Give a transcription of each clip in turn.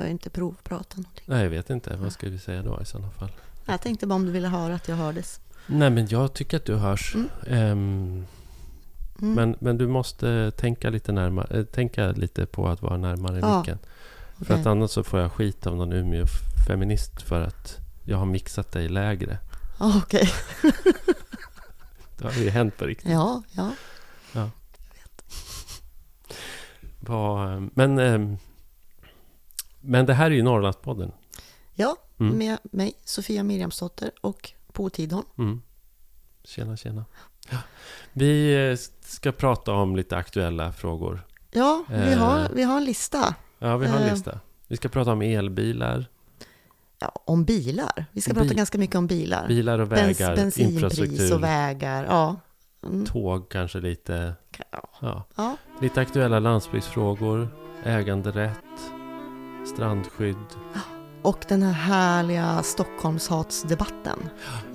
jag inte provprata någonting. Nej, jag vet inte. Vad ska vi säga då i sådana fall? Jag tänkte bara om du ville höra att jag hördes. Nej, men jag tycker att du hörs. Mm. Ehm, Mm. men, men du måste tänka lite, närmare, eh, tänka lite på att vara närmare Ja, micken. För Okej. att annars så får jag skit av någon Umeå-feminist för att jag har mixat dig lägre. Ja, Okej. Det har ju hänt på riktigt. Ja, ja. Vad, men, ehm, men det här är ju Norrlandspodden. Ja, Mm. med mig, Sofia Miriamsdotter och Bo Tidholm. Mm. Tjena, tjena. Ja. Vi eh, ska prata om lite aktuella frågor. Ja, vi Eh. har, vi har en lista Ja, vi har en Eh. lista. Vi ska prata om elbilar, ja, om bilar. Vi ska Om prata bil- ganska mycket om bilar. bilar och Bens, vägar, bensinpris infrastruktur, och vägar. Ja. Mm. tåg kanske lite. Ja. Ja. ja. Lite aktuella landsbygdsfrågor, äganderätt, strandskydd. Och den här härliga Stockholmshatsdebatten.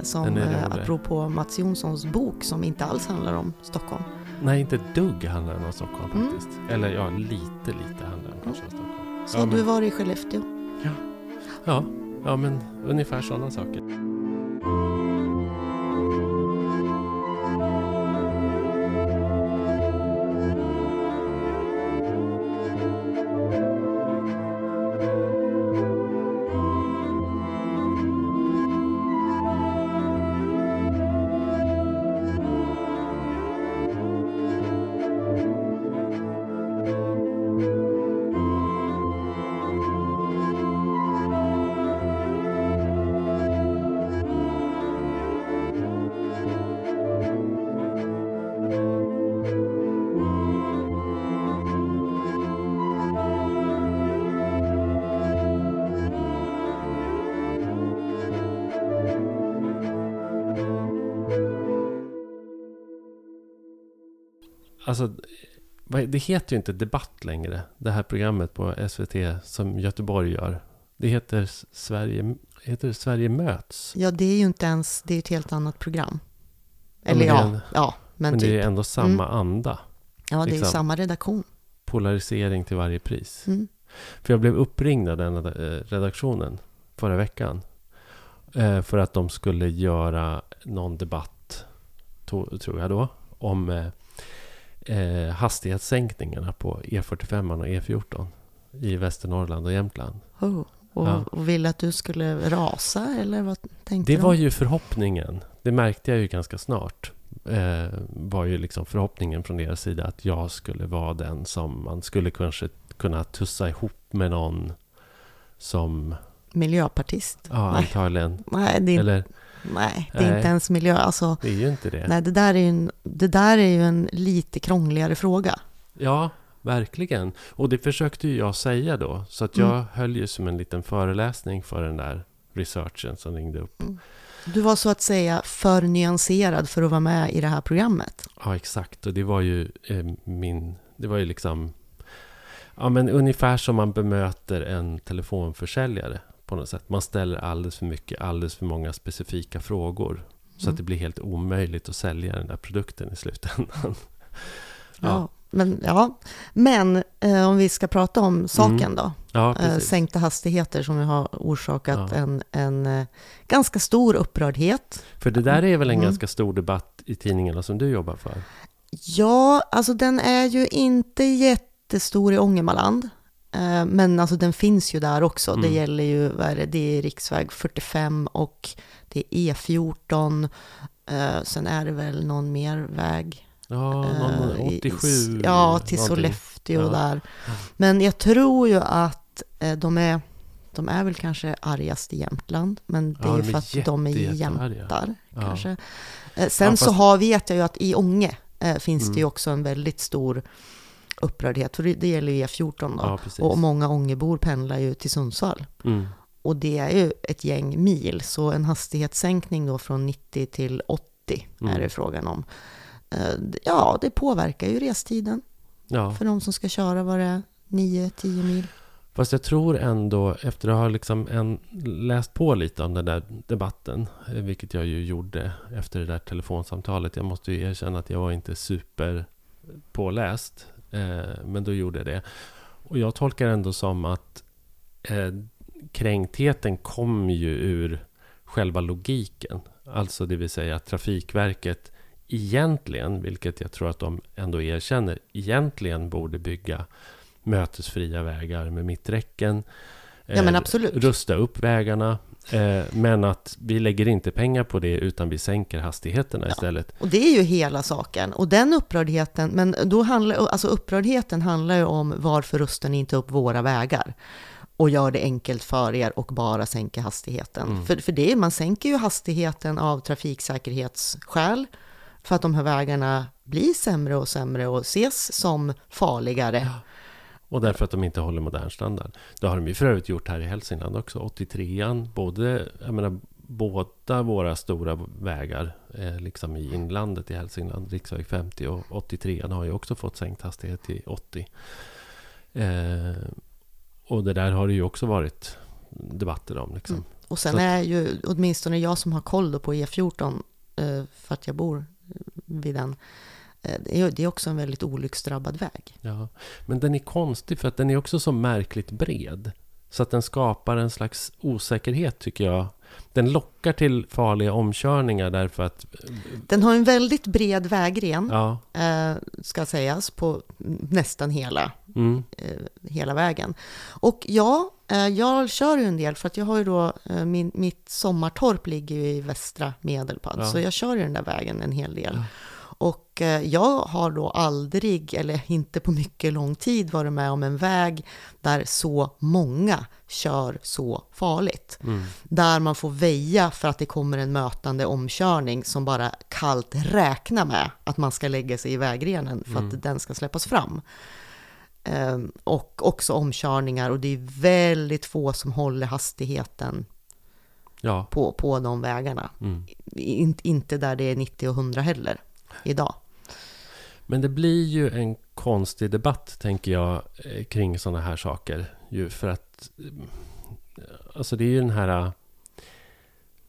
Som eh, apropå Mats Jonssons bok som inte alls handlar om Stockholm. Nej, inte dugg handlar den om Stockholm Mm. faktiskt. Eller ja, lite, lite handlar den kanske om Stockholm. Så Ja, du men- var i Skellefteå? Ja, ja men ungefär sådana saker. Alltså, det heter ju inte Debatt längre. Det här programmet på SVT som Göteborg gör. Det heter Sverige, heter Sverige möts. Ja, det är ju inte ens, det är ett helt annat program. Ja, Eller men det är ja, ja, men, Men det typ. är ändå samma anda. Ja, det är ju liksom. samma redaktion. Polarisering till varje pris. Mm. För jag blev uppringd av den eh, redaktionen förra veckan. Eh, För att de skulle göra någon debatt, tror jag då, om eh, hastighetssänkningarna på E45 och E14 i Västernorrland och Jämtland. Oh. Och, Ja. och ville att du skulle rasa, eller vad tänkte Det de? var ju förhoppningen. Det märkte jag ju ganska snart. Eh, var ju liksom förhoppningen från deras sida att jag skulle vara den som man skulle kanske kunna tussa ihop med någon som, Miljöpartist? ja antagligen, Nej, det eller nej, det är Nej. inte ens miljö. Alltså, det är ju inte det. nej, det där, är ju en, det där är ju en lite krångligare fråga. Ja, verkligen. Och det försökte ju jag säga då. Så att jag Mm. höll ju som en liten föreläsning för den där researchen som ringde upp. Du var så att säga för nyanserad för att vara med i det här programmet. Ja, exakt. Och det var ju eh, min... Det var ju liksom... Ja, men ungefär som man bemöter en telefonförsäljare på något sätt. Man ställer alldeles för mycket, alldeles för många specifika frågor. Så Mm. att det blir helt omöjligt att sälja den där produkten i slutändan. Ja. Ja. Men, ja. men eh, om vi ska prata om saken Mm. då. Ja, Eh, sänkta hastigheter som har orsakat Ja. en, en eh, ganska stor upprördhet. För det där är väl en Mm. ganska stor debatt i tidningarna som du jobbar för? Ja, alltså den är ju inte jättestor i Ångermanland. Eh, Men alltså den finns ju där också. Det Mm. gäller ju, vad är det, det är riksväg 45 och det är E14. Eh, Sen är det väl någon mer väg. Ja, någon eh, i- 87. Ja, till. Sollefteå Ja. där. Men jag tror ju att de är, de är väl kanske argast i Jämtland. Men det är ju för att de är jätte- jämtar Ja. kanske. Sen Ja, så fast- har, vet jag ju att i Ånge finns Mm. det ju också en väldigt stor upprördhet. För det, gäller ju E14 då. Ja, och många Ångebor pendlar ju till Sundsvall. Mm. Och det är ju ett gäng mil. Så en hastighetssänkning då från 90 till 80 Mm. är det frågan om. Eh, Ja, det påverkar ju restiden Ja, för de som ska köra vad det är 9-10 mil. fast jag tror ändå, efter att ha liksom en, läst på lite om den där debatten, eh, vilket jag ju gjorde efter det där telefonsamtalet. Jag måste ju erkänna att jag var inte super påläst, eh, men då gjorde jag det. Och jag tolkar ändå som att eh, kränktheten kommer ju ur själva logiken. Alltså det vill säga att Trafikverket egentligen, vilket jag tror att de ändå erkänner, egentligen borde bygga mötesfria vägar med mitträcken. Ja, men eh, absolut. Rusta upp vägarna. Eh, men att vi lägger inte pengar på det utan vi sänker hastigheterna Ja. istället. Och det är ju hela saken. Och den upprördheten, men då handlar, alltså upprördheten handlar ju om varför rustar ni inte upp våra vägar? Och gör det enkelt för er och bara sänker hastigheten. Mm. För, för det, man sänker ju hastigheten av trafiksäkerhetsskäl. För att de här vägarna blir sämre och sämre och ses som farligare. Och därför att de inte håller modern standard. Det har de ju för övrigt gjort här i Hälsingland också. 83an, både, jag menar, båda våra stora vägar, eh, liksom i inlandet i Hälsingland, riksväg 50 och 83an har ju också fått sänkt hastighet till 80. Eh, och det där har det ju också varit debatter om. Liksom. Mm. Och sen Så är ju åtminstone jag som har koll på E14, eh, för att jag bor vid den, det är ju- det är också en väldigt olycksdrabbad väg. Ja, men den är konstig för att den är också så märkligt bred. Så att den skapar en slags osäkerhet tycker jag. Den lockar till farliga omkörningar därför att... Den har en väldigt bred vägren, Ja, eh, ska sägas, på nästan hela, mm, eh, hela vägen. Och ja, eh, jag kör ju en del, för att jag har ju då, eh, min, mitt sommartorp ligger ju i västra Medelpad, Ja. så jag kör ju den där vägen en hel del. Ja. Och eh, jag har då aldrig, eller inte på mycket lång tid, varit med om en väg där så många kör så farligt. mm, Där man får väja för att det kommer en mötande omkörning som bara kallt räknar med att man ska lägga sig i vägrenen för Mm. att den ska släppas fram. Ehm, och också omkörningar och det är väldigt få som håller hastigheten ja, på, på de vägarna. mm. In, inte där det är 90 och 100 heller idag. Men det blir ju en konstig debatt, tänker jag, eh, kring sådana här saker. Ju för att... eh, Alltså det är ju den här... eh,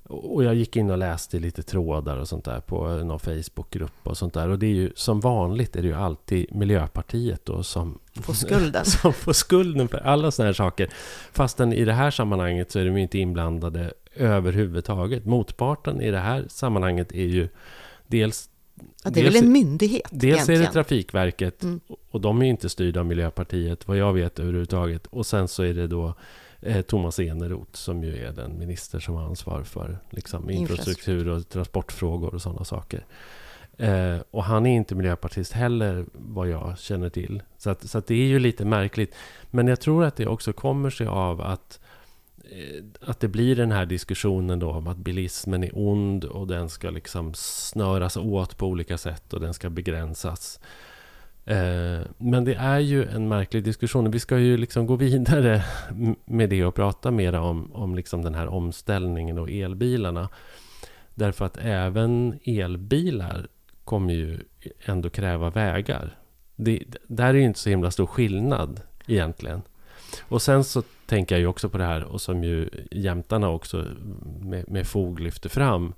Och jag gick in och läste lite trådar och sånt där på någon Facebookgrupp och sånt där. Och det är ju som vanligt är det ju alltid Miljöpartiet då som På skulden. som får skulden för alla sådana här saker. Fastän i det här sammanhanget så är de ju inte inblandade överhuvudtaget. Motparten i det här sammanhanget är ju dels Ja, det är Dels- väl en myndighet Dels är egentligen. det Trafikverket Mm. och de är ju inte styrda av Miljöpartiet vad jag vet överhuvudtaget. Och sen så är det då eh, Thomas Eneroth som ju är den minister som har ansvar för liksom, infrastruktur och transportfrågor och sådana saker. Eh, och han är inte miljöpartist heller vad jag känner till. Så, att, så att det är ju lite märkligt. Men jag tror att det också kommer sig av att Eh, att det blir den här diskussionen då om att bilismen är ond och den ska liksom snöras åt på olika sätt och den ska begränsas. Eh, men det är ju en märklig diskussion. Vi ska ju liksom gå vidare med det och prata mer om, om liksom den här omställningen och elbilarna. Därför att även elbilar kommer ju ändå kräva vägar. Det, där är ju inte så himla stor skillnad egentligen. Och sen så tänker jag ju också på det här och som ju jämtarna också med, med fog lyfter fram.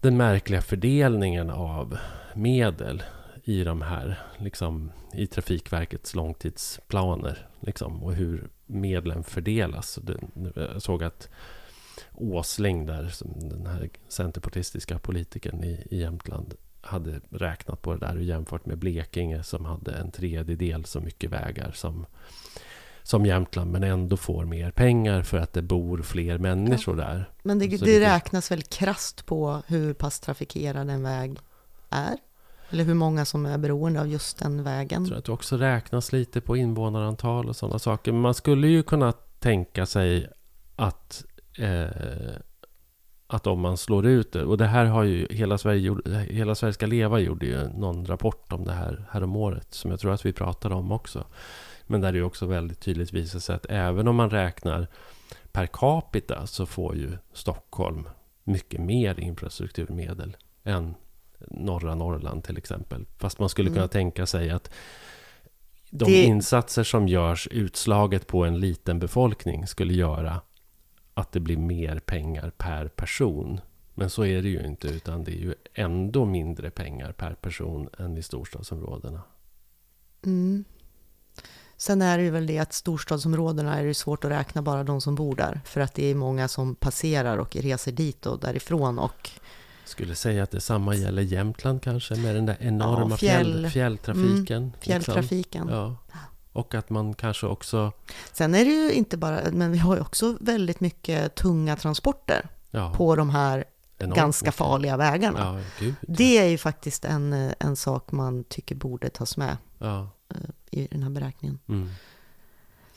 Den märkliga fördelningen av medel i de här, liksom i Trafikverkets långtidsplaner. Liksom, och hur medlen fördelas. Jag såg att Åsling där, som den här centerpartistiska politikern i, i Jämtland, hade räknat på det där och jämfört med Blekinge som hade en tredjedel så mycket vägar som, som Jämtland men ändå får mer pengar för att det bor fler människor där. Men det, det räknas väl krasst på hur pass trafikerad en väg är? Eller hur många som är beroende av just den vägen? Jag tror att det också räknas lite på invånarantal och sådana saker. Men man skulle ju kunna tänka sig att, eh, att om man slår ut det, och det här har ju Hela Sverige, Hela Sverige ska leva gjorde ju någon rapport om det här häromåret, som jag tror att vi pratade om också. Men där det också väldigt tydligt visar sig att även om man räknar per capita så får ju Stockholm mycket mer infrastrukturmedel än norra Norrland till exempel. Fast man skulle Mm. kunna tänka sig att de Det- insatser som görs utslaget på en liten befolkning skulle göra att det blir mer pengar per person. Men så är det ju inte, utan det är ju ändå mindre pengar per person än i storstadsområdena. Mm. Sen är det ju väl det att storstadsområdena är det svårt att räkna bara de som bor där. För att det är många som passerar och reser dit och därifrån. Och Skulle säga att detsamma gäller Jämtland kanske med den där enorma Ja, fjäll, fjäll- fjälltrafiken. mm, liksom. fjälltrafiken. Ja. Och att man kanske också... Sen är det ju inte bara, men vi har ju också väldigt mycket tunga transporter Ja, på de här enormt ganska mycket. farliga vägarna. Ja, gud. Det är ju faktiskt en, en sak man tycker borde tas med Ja. I den här beräkningen. Mm.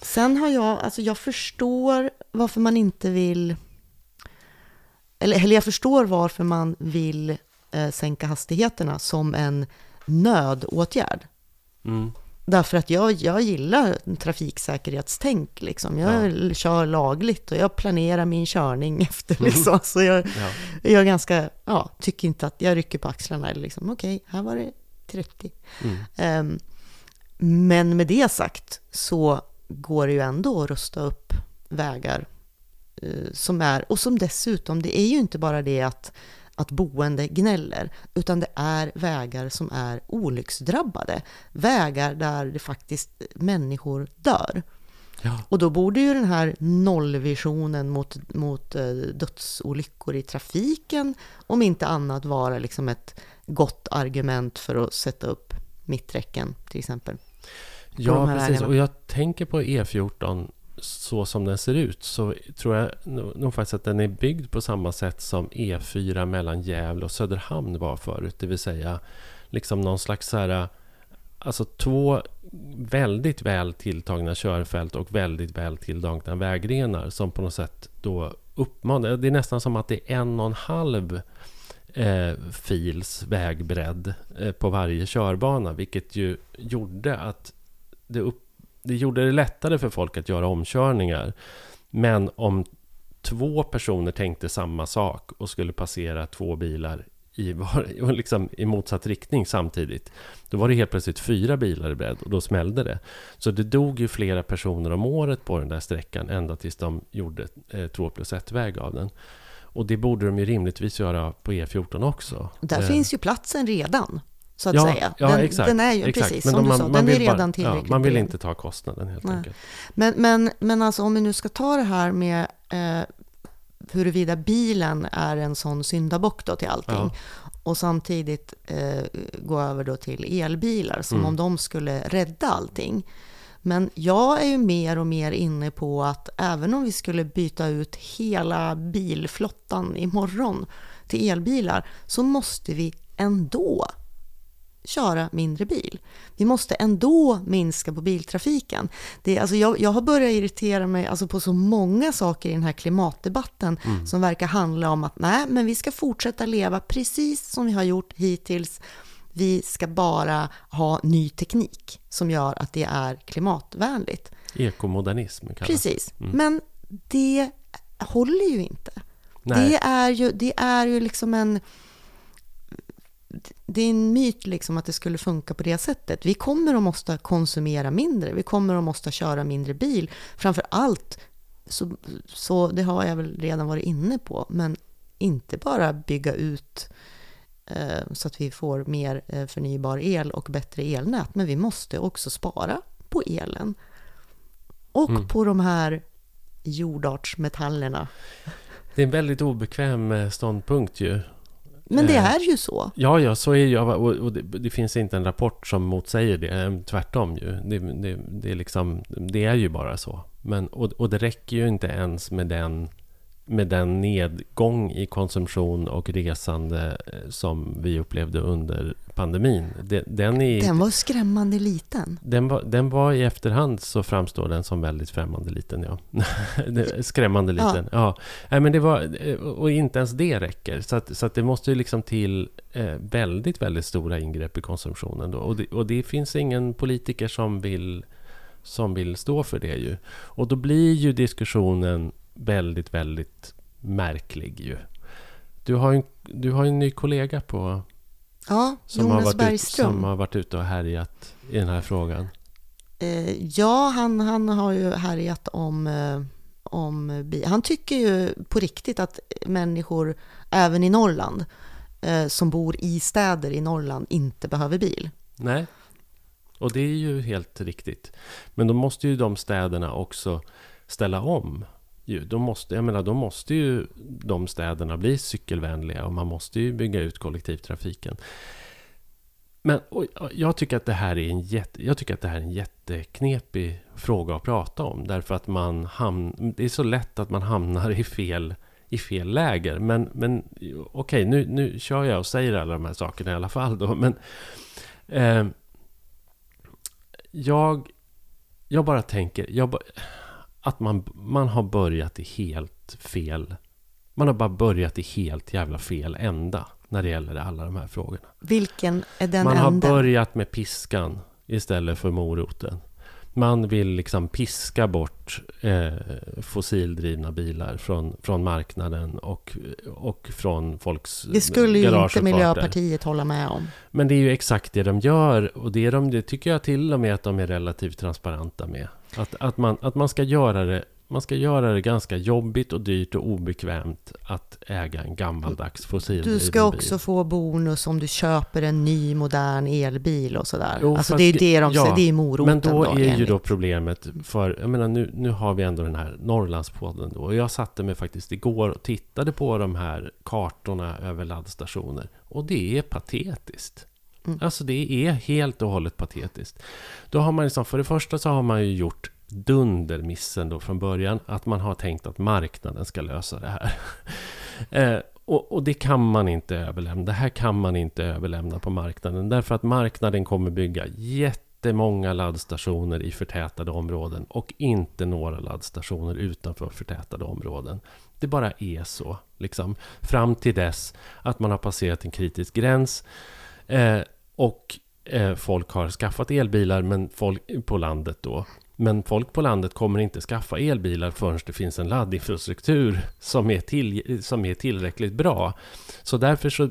Sen har jag, alltså jag förstår varför man inte vill, eller, eller jag förstår varför man vill eh, sänka hastigheterna som en nödåtgärd. Mm. Därför att jag, jag gillar trafiksäkerhetstänk. Liksom. Jag kör lagligt och jag planerar min körning efter. Liksom. Så jag, Ja. jag ganska, ja, tycker inte att jag rycker på axlarna. Eller liksom, Okej, här var det 30. Mm. Ehm, men med det sagt så går det ju ändå att rusta upp vägar eh, som är, och som dessutom, det är ju inte bara det att, att boende gnäller, utan det är vägar som är olycksdrabbade. Vägar där det faktiskt människor dör. Ja. Och då borde ju den här nollvisionen mot, mot eh, dödsolyckor i trafiken, om inte annat, vara liksom ett gott argument för att sätta upp mitträcken till exempel. Ja, precis. vägarna. Och jag tänker på E14 så som den ser ut så tror jag nog nog faktiskt att den är byggd på samma sätt som E4 mellan Gävle och Söderhamn var förut. Det vill säga liksom någon slags så här, alltså två väldigt väl tilltagna körfält och väldigt väl tilltagna vägrenar som på något sätt då uppmanar. Det är nästan som att det är en och en halv eh, fils vägbredd eh, på varje körbana, vilket ju gjorde att det, upp, det gjorde det lättare för folk att göra omkörningar. Men om två personer tänkte samma sak och skulle passera två bilar i, var, liksom i motsatt riktning samtidigt, då var det helt plötsligt fyra bilar i bredd och då smällde det. Så det dog ju flera personer om året på den där sträckan ända tills de gjorde eh, 2 plus 1-väg av den. Och det borde de ju rimligtvis göra på E14 också. Där Eh, finns ju platsen redan, så att ja, säga. Ja, den, exakt. den är ju, exakt. precis Men som de- du sa, den är redan bara- tillräckligt ja, Man vill inte ta kostnaden helt Nej. enkelt. Men, men, men alltså om vi nu ska ta det här med eh, huruvida bilen är en sån syndabock då till allting Ja. och samtidigt eh, gå över då till elbilar som Mm. om de skulle rädda allting. Men jag är ju mer och mer inne på att även om vi skulle byta ut hela bilflottan imorgon till elbilar så måste vi ändå köra mindre bil. Vi måste ändå minska på biltrafiken. Det, alltså jag, jag har börjat irritera mig alltså på så många saker i den här klimatdebatten som verkar handla om att nej, men vi ska fortsätta leva precis som vi har gjort hittills. Vi ska bara ha ny teknik som gör att det är klimatvänligt. Ekomodernism kallas. Precis, men det håller ju inte. Nej. Det är ju, det är ju liksom en... Det är en myt liksom att det skulle funka på det sättet. Vi kommer att måste konsumera mindre. Vi kommer att måste köra mindre bil. Framför allt, så, så det har jag väl redan varit inne på, men inte bara bygga ut så att vi får mer eh, förnybar el och bättre elnät, men vi måste också spara på elen. Och Mm. på de här jordartsmetallerna. Det är en väldigt obekväm eh, ståndpunkt ju. Men det Eh, är ju så. Ja, ja, så är jag. Och, det, det finns inte en rapport som motsäger det. Eh, Tvärtom ju. Det, det, det, är, liksom, det är ju bara så. Men, och, och det räcker ju inte ens med den, med den nedgång i konsumtion och resande eh, som vi upplevde under pandemin. Det, den, är, Den var skrämmande liten. den, var, den var i efterhand så framstår den som väldigt främmande liten, ja. Skrämmande Ja. liten, ja. Nej, men det var, och inte ens det räcker. Så att, så att det måste ju liksom till eh, väldigt, väldigt stora ingrepp i konsumtionen. Då. Och, det, och det finns ingen politiker som vill, som vill stå för det ju. Och då blir ju diskussionen väldigt, väldigt märklig ju. Du har en, du har en ny kollega på Ja, som har, Jonas varit ut, Bergström. som har varit ute och härjat i den här frågan. Eh, ja, han, han har ju härjat om, eh, om bi- Han tycker ju på riktigt att människor, även i Norrland, eh, som bor i städer i Norrland, inte behöver bil. Nej. Och det är ju helt riktigt. Men då måste ju de städerna också ställa om. Ju. Då, måste, jag menar, då måste ju de städerna bli cykelvänliga och man måste ju bygga ut kollektivtrafiken. Men jag tycker att det här är en jätte, jag tycker att det här är en jätteknepig fråga att prata om. Därför att man hamn, det är så lätt att man hamnar i fel, i fel läger. Men, men okej, okay, nu, nu kör jag och säger alla de här sakerna i alla fall. Då. Men eh, jag, jag bara tänker jag, att man, man har börjat i helt fel... Man har bara börjat i helt jävla fel ända när det gäller alla de här frågorna. Vilken är den Man änden? har börjat med piskan istället för moroten. Man vill liksom piska bort eh, fossildrivna bilar från, från marknaden och, och från folks Det skulle ju inte Miljöpartiet hålla med om. Men det är ju exakt det de gör och det, de, det tycker jag till och med att de är relativt transparenta med. Att, att, man, att man ska göra det man ska göra det ganska jobbigt och dyrt och obekvämt att äga en gammaldags fossildriven bil. Du ska också få bonus om du köper en ny modern elbil och sådär. Jo, alltså det är det de ja, det är moroten Men då, då är ju då problemet för, jag menar nu, nu har vi ändå den här Norrlandspodden då. Och jag satte mig faktiskt igår och tittade på de här kartorna över laddstationer. Och det är patetiskt. Mm. Alltså det är helt och hållet patetiskt. Då har man liksom, för det första så har man ju gjort dundermissen då från början. Att man har tänkt att marknaden ska lösa det här. eh, och, och, det kan man inte överlämna. Det här kan man inte överlämna på marknaden. Därför att marknaden kommer bygga jättemånga laddstationer i förtätade områden. Och inte några laddstationer utanför förtätade områden. Det bara är så. Liksom, fram till dess att man har passerat en kritisk gräns. Eh, och eh, folk har skaffat elbilar men folk på landet då men folk på landet kommer inte skaffa elbilar förrän det finns en laddinfrastruktur som är, till, som är tillräckligt bra. Så därför så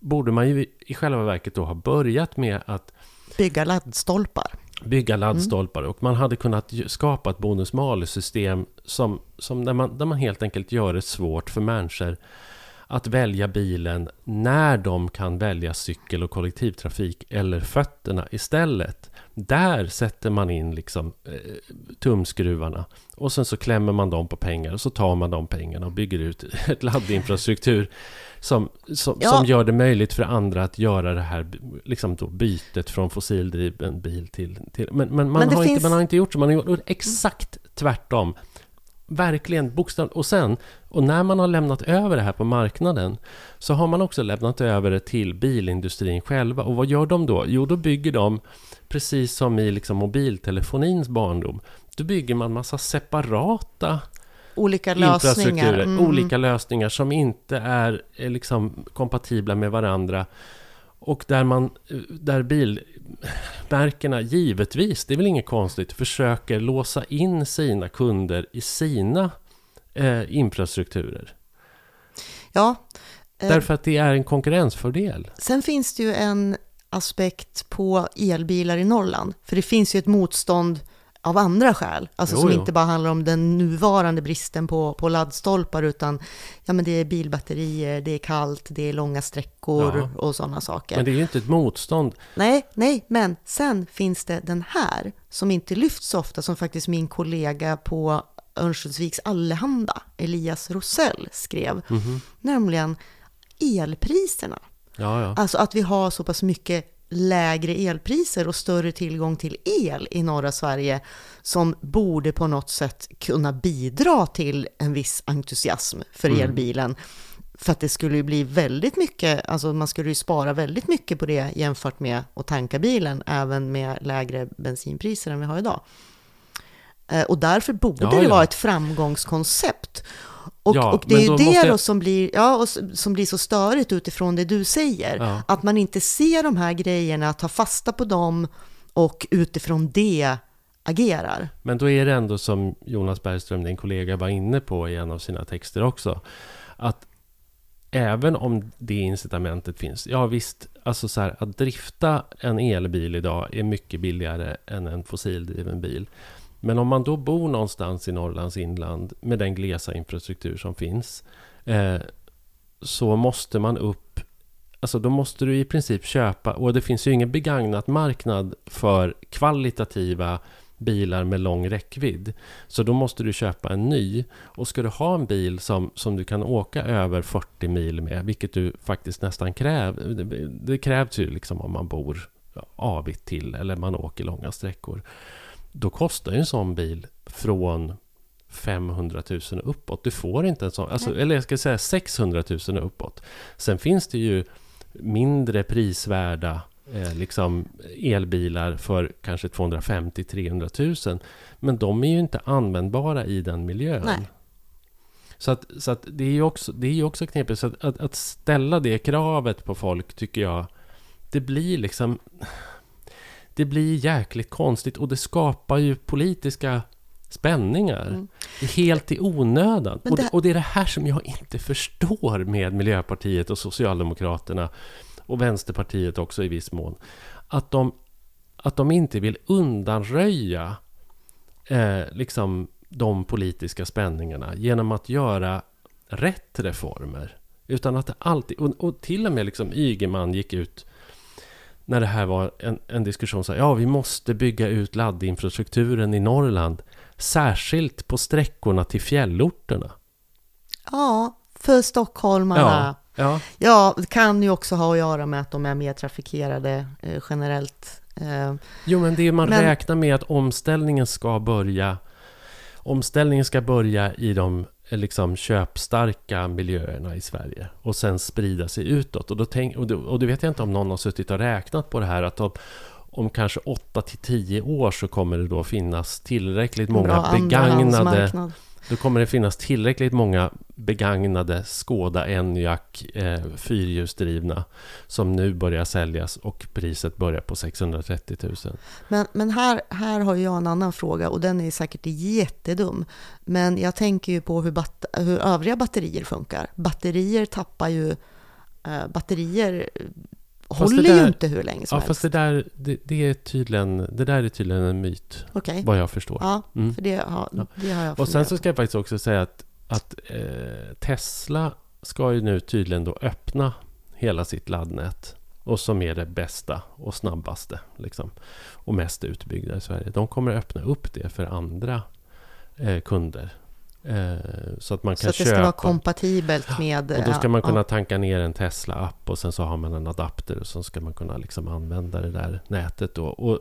borde man ju i själva verket då ha börjat med att bygga laddstolpar. Bygga mm. laddstolpar mm. och man hade kunnat skapa ett bonus-malus-system som, som där, man, där man helt enkelt gör det svårt för människor att välja bilen när de kan välja cykel och kollektivtrafik eller fötterna istället. Där sätter man in liksom eh, tumskruvarna och sen så klämmer man dem på pengar och så tar man de pengarna och bygger ut ett laddinfrastruktur som, som, ja. som gör det möjligt för andra att göra det här liksom då bytet från fossildriven bil till... till men, men, man, men har finns... inte, man har inte gjort så, man har gjort exakt tvärtom. Verkligen bokstavligt. Och sen, och när man har lämnat över det här på marknaden så har man också lämnat över det till bilindustrin själva. Och vad gör de då? Jo, då bygger de precis som i liksom mobiltelefonins barndom. Då bygger man massa separata olika lösningar. Mm. Olika lösningar som inte är, är liksom kompatibla med varandra. Och där, man, där bilmärkena givetvis, det är väl inget konstigt, försöker låsa in sina kunder i sina eh, infrastrukturer. Ja. Eh, Därför att det är en konkurrensfördel. Sen finns det ju en aspekt på elbilar i Norrland. För det finns ju ett motstånd av andra skäl, alltså jo, som jo. inte bara handlar om den nuvarande bristen på, på laddstolpar, utan ja, men det är bilbatterier, det är kallt, det är långa sträckor ja. och sådana saker. Men det är ju inte ett motstånd. Nej, nej, men sen finns det den här, som inte lyfts så ofta, som faktiskt min kollega på Örnsköldsviks Allehanda, Elias Rosell, skrev, mm -hmm. nämligen elpriserna. Ja, ja. Alltså att vi har så pass mycket lägre elpriser och större tillgång till el i norra Sverige som borde på något sätt kunna bidra till en viss entusiasm för mm. elbilen. För att det skulle ju bli väldigt mycket, alltså man skulle ju spara väldigt mycket på det jämfört med att tanka bilen, även med lägre bensinpriser än vi har idag. Eh, och därför borde ja, det ja. vara ett framgångskoncept. Och, ja, och det är ju det då som blir, ja, och som blir så störigt utifrån det du säger. Att man inte ser de här grejerna, tar fasta på dem och utifrån det agerar. Men då är det ändå som Jonas Bergström, din kollega, var inne på i en av sina texter också. Att även om det incitamentet finns, ja visst, alltså så här, att drifta en elbil idag är mycket billigare än en fossildriven bil. Men om man då bor någonstans i Norrlands inland med den glesa infrastruktur som finns eh, så måste man upp alltså då måste du i princip köpa, och det finns ju ingen begagnat marknad för kvalitativa bilar med lång räckvidd. Så då måste du köpa en ny. Och ska du ha en bil som, som du kan åka över 40 mil med, vilket du faktiskt nästan kräver. Det, det krävs ju liksom om man bor avigt till eller man åker långa sträckor. Då kostar ju en sån bil från 500 000 uppåt. Du får inte en sån, alltså, eller jag ska säga 600 000 uppåt. Sen finns det ju mindre prisvärda eh, liksom elbilar för kanske 250-300 000. Men de är ju inte användbara i den miljön. Nej. Så, att, så att det är ju också, det är också knepigt. Så att, att, att, ställa det kravet på folk tycker jag, det blir liksom... Det blir jäkligt konstigt och det skapar ju politiska spänningar. Mm. Helt i onödan. Det... Och, det, och det är det här som jag inte förstår med Miljöpartiet och Socialdemokraterna och Vänsterpartiet också i viss mån. Att de, att de inte vill undanröja eh, liksom de politiska spänningarna genom att göra rätt reformer. Utan att det alltid, och, och till och med liksom Ygeman gick ut när det här var en, en diskussion, så här, ja vi måste bygga ut laddinfrastrukturen i Norrland, särskilt på sträckorna till fjällorterna. Ja, för stockholmarna. Ja, ja. ja, det kan ju också ha att göra med att de är mer trafikerade eh, generellt. Eh, jo, men det man men... räknar med att omställningen ska börja Omställningen ska börja i de liksom köpstarka miljöerna i Sverige och sen sprida sig utåt. Och då, tänk, och, då, och då vet jag inte om någon har suttit och räknat på det här att om, om kanske 8 till 10 år så kommer det då finnas tillräckligt många begagnade då kommer det finnas tillräckligt många begagnade Skoda Enyaq eh, fyrhjulsdrivna som nu börjar säljas och priset börjar på 630 000. Men, men här, här har jag en annan fråga och den är säkert jättedum. Men jag tänker ju på hur, bat, hur övriga batterier funkar. Batterier tappar ju... Eh, batterier håller där, ju inte hur länge som ja, helst. Fast det där, det, det, är tydligen, det där är tydligen en myt. Okay. Vad jag förstår. Ja, mm. för det har, det har jag Och sen så ska jag faktiskt också säga att, att eh, Tesla ska ju nu tydligen då öppna hela sitt laddnät. Och som är det bästa och snabbaste. Liksom, och mest utbyggda i Sverige. De kommer öppna upp det för andra eh, kunder. Eh, så att man kan Så att det köpa. ska vara kompatibelt med... Och då ska man kunna tanka ner en Tesla-app och sen så har man en adapter och så ska man kunna liksom använda det där nätet då. Och,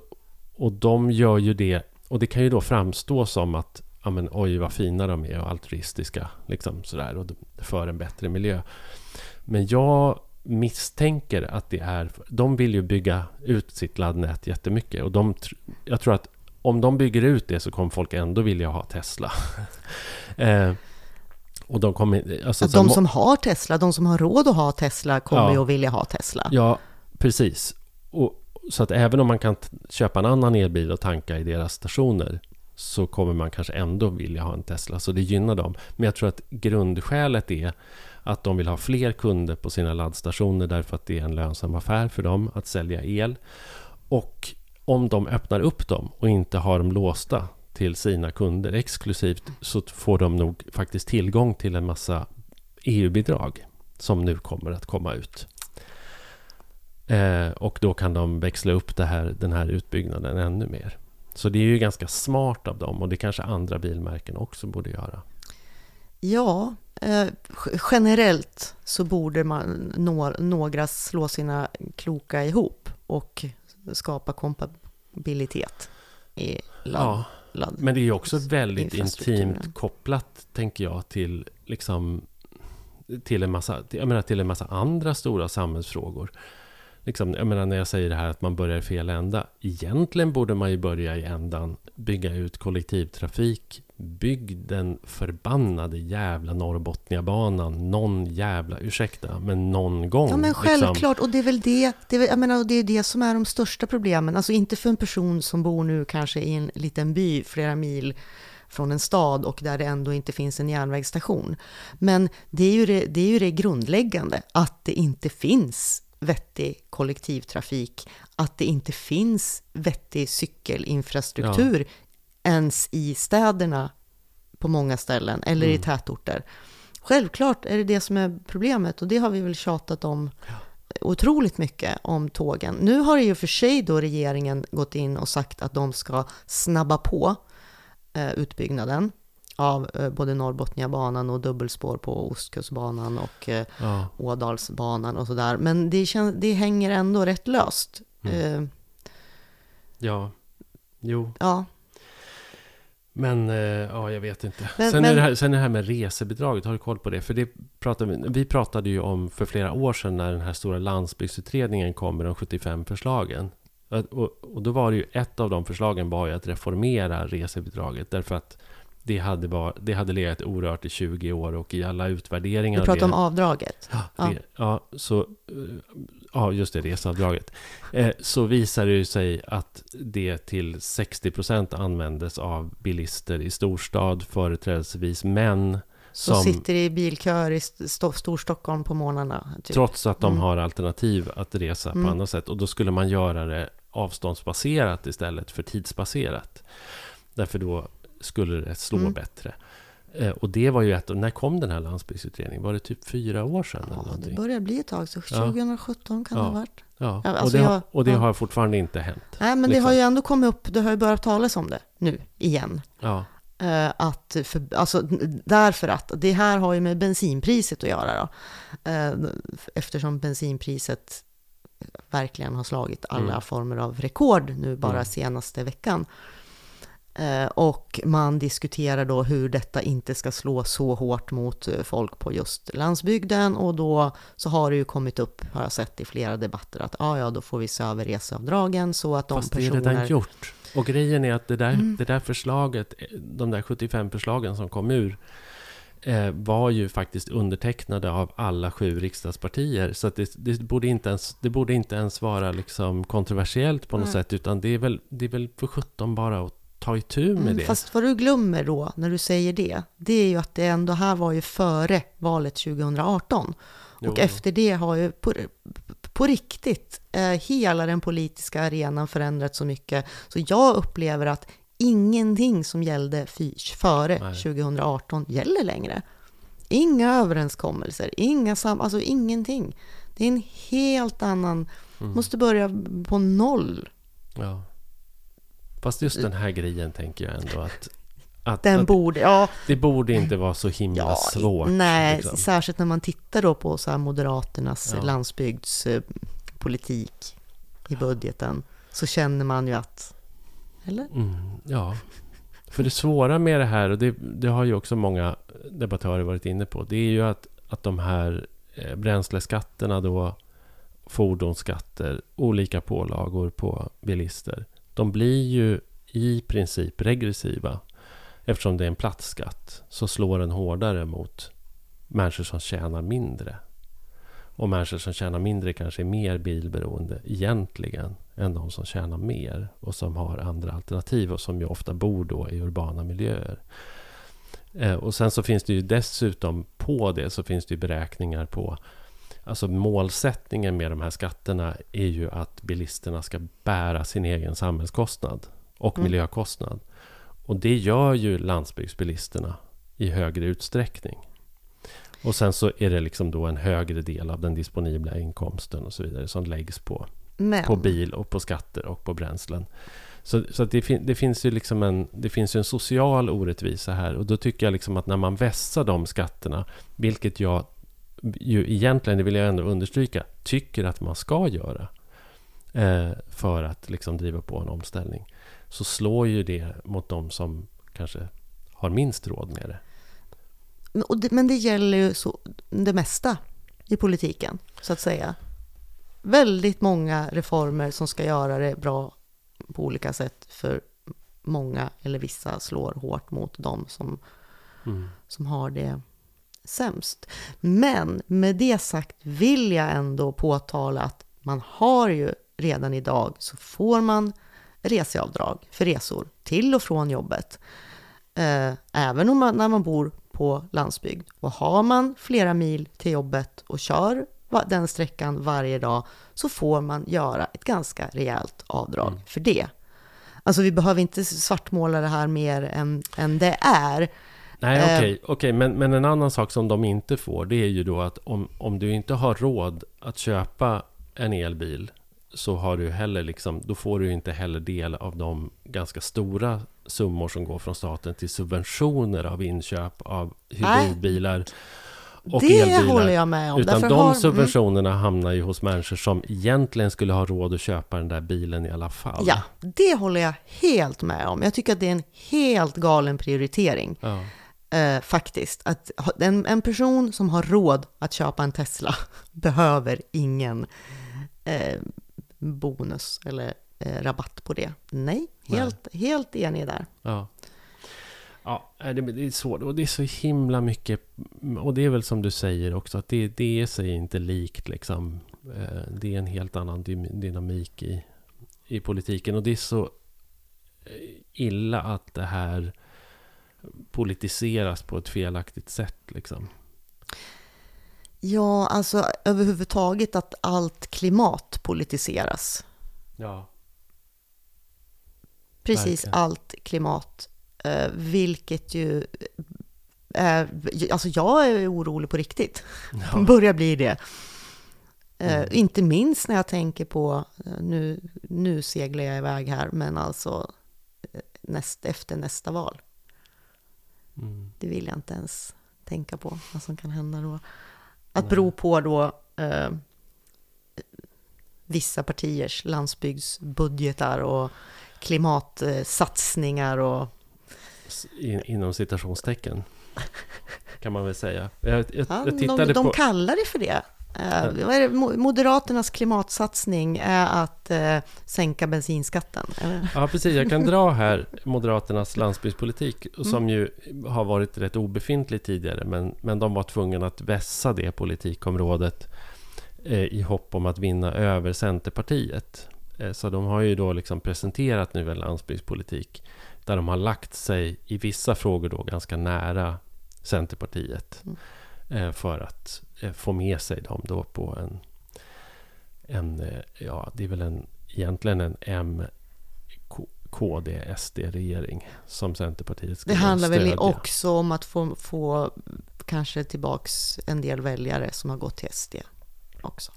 och de gör ju det, och det kan ju då framstå som att ja men oj vad fina de är och altruistiska liksom sådär och för en bättre miljö. Men jag misstänker att det är, de vill ju bygga ut sitt laddnät jättemycket och de, jag tror att om de bygger ut det så kommer folk ändå vilja ha Tesla. eh, och de kommer... Alltså, de som har Tesla, de som har råd att ha Tesla kommer ja, ju att vilja ha Tesla. Ja, precis. Och, så att även om man kan köpa en annan elbil och tanka i deras stationer så kommer man kanske ändå vilja ha en Tesla, så det gynnar dem. Men jag tror att grundskälet är att de vill ha fler kunder på sina laddstationer därför att det är en lönsam affär för dem att sälja el. Och om de öppnar upp dem och inte har dem låsta till sina kunder exklusivt så får de nog faktiskt tillgång till en massa EU-bidrag som nu kommer att komma ut. Eh, och då kan de växla upp här, den här utbyggnaden ännu mer. Så det är ju ganska smart av dem och det kanske andra bilmärken också borde göra. Ja, eh, generellt så borde man nå, några slå sina kloka ihop och skapa kompabilitet i ladd. Ja, men det är också väldigt intimt kopplat, tänker jag, till liksom till en massa, jag menar, till en massa andra stora samhällsfrågor. Liksom, jag menar när jag säger det här att man börjar i fel ända. Egentligen borde man ju börja i ändan bygga ut kollektivtrafik Bygg den förbannade jävla Norrbotniabanan någon jävla, ursäkta, men någon gång. Ja men liksom. självklart, liksom. och det är väl det, det är, jag menar, det är det som är de största problemen. Alltså inte för en person som bor nu kanske i en liten by flera mil från en stad och där det ändå inte finns en järnvägsstation. Men det är ju det, det, är ju det grundläggande, att det inte finns vettig kollektivtrafik, att det inte finns vettig cykelinfrastruktur ja ens i städerna på många ställen eller mm. i tätorter. Självklart är det det som är problemet och det har vi väl tjatat om otroligt mycket om tågen. Nu har ju för sig då regeringen gått in och sagt att de ska snabba på eh, utbyggnaden av eh, både Norrbotniabanan och dubbelspår på Ostkustbanan och eh, Ja. Ådalsbanan och sådär. Men det, känns, det hänger ändå rätt löst. Mm. Eh, ja. Jo, ja, men eh, ja, jag vet inte. Men- sen, men- Är det här, sen är det här med resebidraget, har du koll på det? För det pratade vi, vi pratade ju om för flera år sedan när den här stora landsbygdsutredningen kom med de 75 förslagen. Att- Och, och då var det ju ett av de förslagen var ju att reformera resebidraget därför att det hade, var, det hade legat orört i 20 år och i alla utvärderingar av pratar om avdraget. Ja, Ja. det, ja, så, eh, ja, just det, reseavdraget. Eh, så visar det ju sig att det till 60% användes av bilister i storstad, företrädesvis män, Som som sitter i bilköer i St- Storstockholm på morgnarna. Typ. trots att de Mm. har alternativ att resa på Mm. annat sätt. Och då skulle man göra det avståndsbaserat istället för tidsbaserat. Därför då skulle det slå Mm. bättre. Eh, och det var ju ett, när kom den här landsbygdsutredningen? Var det typ fyra år sedan? eller Ja, det någonting? börjar bli ett tag, så Ja. 2017 kan det Ja. ha varit. Ja, Ja, och alltså det, har, och det ja. har fortfarande inte hänt. Nej, men det Liksom. har ju ändå kommit upp, det har ju börjat talas om det nu igen. Ja, Eh, att för, alltså, därför att det här har ju med bensinpriset att göra då. Eh, eftersom bensinpriset verkligen har slagit alla Mm. former av rekord nu bara Mm. senaste veckan. Eh, och man diskuterar då hur detta inte ska slå så hårt mot eh, folk på just landsbygden och då så har det ju kommit upp, har jag sett i flera debatter, att ah, ja, då får vi se över reseavdragen så att de fast det är personer... redan gjort. Och grejen är att det där, Mm. det där förslaget, de där 75 förslagen som kom ur, eh, var ju faktiskt undertecknade av alla sju riksdagspartier. Så att det, det, borde inte ens, det borde inte ens vara liksom kontroversiellt på något Nej. sätt, utan det är väl, det är väl för 17 bara att ta itu med Mm, det. Fast vad du glömmer då, när du säger det, det är ju att det ändå här var ju före valet 2018. Jo. Och efter det har ju på, på riktigt eh, hela den politiska arenan förändrats så mycket. Så jag upplever att ingenting som gällde före Nej. 2018 gäller längre. Inga överenskommelser, inga sam, alltså ingenting. Det är en helt annan, Mm. måste börja på noll. Ja. Fast just den här grejen tänker jag ändå att, att, Den att borde, ja, det borde inte vara så himla svårt. Nej, liksom. särskilt när man tittar då på så Moderaternas Ja. landsbygdspolitik i budgeten så känner man ju att, eller? Mm, ja. För det svåra med det här, och det, det har ju också många debattörer varit inne på, det är ju att, att de här eh, bränsleskatterna då, fordonsskatter, olika pålagor på bilister, de blir ju i princip regressiva. Eftersom det är en platsskatt så slår den hårdare mot människor som tjänar mindre. Och människor som tjänar mindre kanske är mer bilberoende egentligen än de som tjänar mer och som har andra alternativ och som ju ofta bor då i urbana miljöer. Eh, och sen så finns det ju dessutom på det så finns det ju beräkningar på Alltså målsättningen med de här skatterna är ju att bilisterna ska bära sin egen samhällskostnad och Mm. miljökostnad. Och det gör ju landsbygdsbilisterna i högre utsträckning. Och sen så är det liksom då en högre del av den disponibla inkomsten och så vidare som läggs på, Men, på bil och på skatter och på bränslen. Så, så det, fin, det finns ju liksom en, det finns ju en social orättvisa här och då tycker jag liksom att när man vässar de skatterna, vilket jag ju egentligen, det vill jag ändå understryka, tycker att man ska göra eh, för att liksom driva på en omställning, så slår ju det mot de som kanske har minst råd med det. och det, men det gäller ju så, det mesta i politiken, så att säga. Väldigt många reformer som ska göra det bra på olika sätt för många, eller vissa slår hårt mot dem som Mm. som har det sämst. Men med det sagt vill jag ändå påtala att man har ju redan idag så får man reseavdrag för resor till och från jobbet. Eh, även om man, när man bor på landsbygd. Och har man flera mil till jobbet och kör den sträckan varje dag så får man göra ett ganska rejält avdrag Mm. för det. Alltså vi behöver inte svartmåla det här mer än, än det är. Nej, Eh. okej, okej, men, men en annan sak som de inte får, det är ju då att om, om du inte har råd att köpa en elbil, så har du heller liksom, då får du inte heller del av de ganska stora summor som går från staten till subventioner av inköp av hybridbilar och det elbilar. håller jag med om. Utan de har- mm. subventionerna hamnar ju hos människor som egentligen skulle ha råd att köpa den där bilen i alla fall. Ja, det håller jag helt med om. Jag tycker att det är en helt galen prioritering. Ja. Eh, faktiskt. Att en, en person som har råd att köpa en Tesla behöver ingen eh, bonus eller eh, rabatt på det. Nej, helt, helt enig där. Ja. Ja, nej, det, det är svårt och det är så himla mycket och det är väl som du säger också att det, det är sig inte likt liksom. Eh, Det är en helt annan dy- dynamik i, i politiken och det är så eh, illa att det här politiseras på ett felaktigt sätt liksom. Ja, alltså överhuvudtaget att allt klimat politiseras. Ja. Precis Verkligen. allt klimat. Eh, vilket ju är, alltså jag är orolig på riktigt. Ja. Börjar bli det. Eh, Mm. Inte minst när jag tänker på, eh, nu, nu seglar jag iväg här, men alltså eh, näst, efter nästa val. Mm. Det vill jag inte ens tänka på, vad som kan hända då. Att Nej. bero på då eh, vissa partiers landsbygdsbudgetar och klimatsatsningar och In, inom citationstecken. Kan man väl säga. Jag, jag, ja, jag tittade de, de på... kallar det för det. Eh, vad är det? Mo- Moderaternas klimatsatsning är att eh, sänka bensinskatten. eller? Ja, precis. Jag kan dra här Moderaternas landsbygdspolitik som ju har varit rätt obefintlig tidigare. Men, men de var tvungna att vässa det politikområdet eh, i hopp om att vinna över Centerpartiet. Så de har ju då liksom presenterat nu en landsbygdspolitik där de har lagt sig i vissa frågor då ganska nära Centerpartiet. Eh, för att få med sig dem då på en, en eh, ja, det är väl en, egentligen en M K- KD, SD-regering som Centerpartiet Det skulle handlar väl stödja. också om att få, få kanske tillbaks en del väljare som har gått till SD också.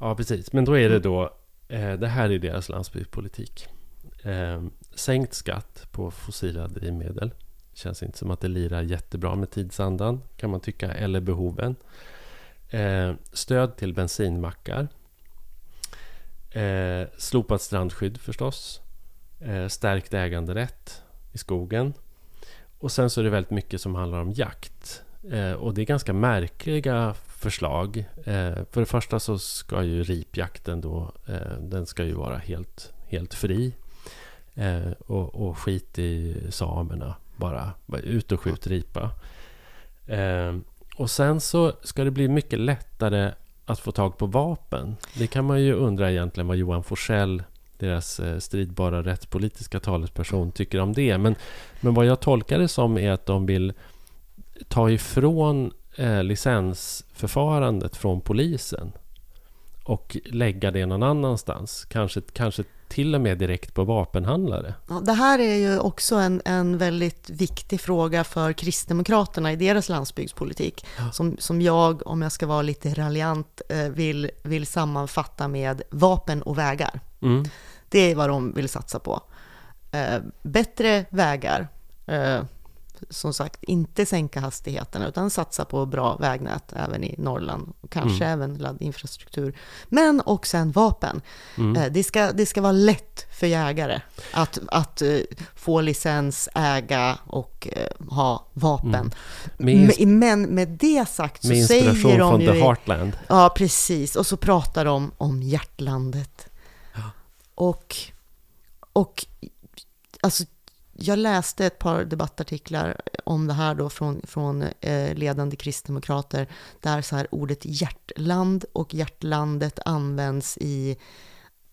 Ja, precis. Men då är det då, eh, det här är deras landsbygdspolitik. Eh, sänkt skatt på fossila drivmedel. Känns inte som att det lirar jättebra med tidsandan, kan man tycka, eller behoven. Eh, stöd till bensinmackar. Eh, slopat strandskydd förstås. Eh, stärkt äganderätt i skogen. Och sen så är det väldigt mycket som handlar om jakt. Eh, och det är ganska märkliga förslag. Eh, för det första så ska ju ripjakten då, eh, den ska ju vara helt, helt fri. Eh, och, och skit i samerna, bara, bara ut och skjut ripa. Eh, och sen så ska det bli mycket lättare att få tag på vapen. Det kan man ju undra egentligen vad Johan Forsell, deras eh, stridbara rättspolitiska talesperson, tycker om det. Men, men vad jag tolkar det som är att de vill ta ifrån eh, licensförfarandet från polisen och lägga det någon annanstans. Kanske, kanske till och med direkt på vapenhandlare. Ja, det här är ju också en, en väldigt viktig fråga för Kristdemokraterna i deras landsbygdspolitik. Som, som jag, om jag ska vara lite raljant, eh, vill, vill sammanfatta med vapen och vägar. Mm. Det är vad de vill satsa på. Eh, bättre vägar. Eh, som sagt, inte sänka hastigheterna utan satsa på bra vägnät även i Norrland. Kanske även laddinfrastruktur. Men och sen vapen. Eh, det, ska, det ska vara lätt för jägare att, att eh, få licens, äga och eh, ha vapen. Med, ins- Men, med det sagt så med säger inspiration de från ju... The i- Heartland. Ja, precis. Och så pratar de om hjärtlandet. Och, och alltså, jag läste ett par debattartiklar om det här då från, från eh, ledande kristdemokrater, där så här ordet hjärtland och hjärtlandet används i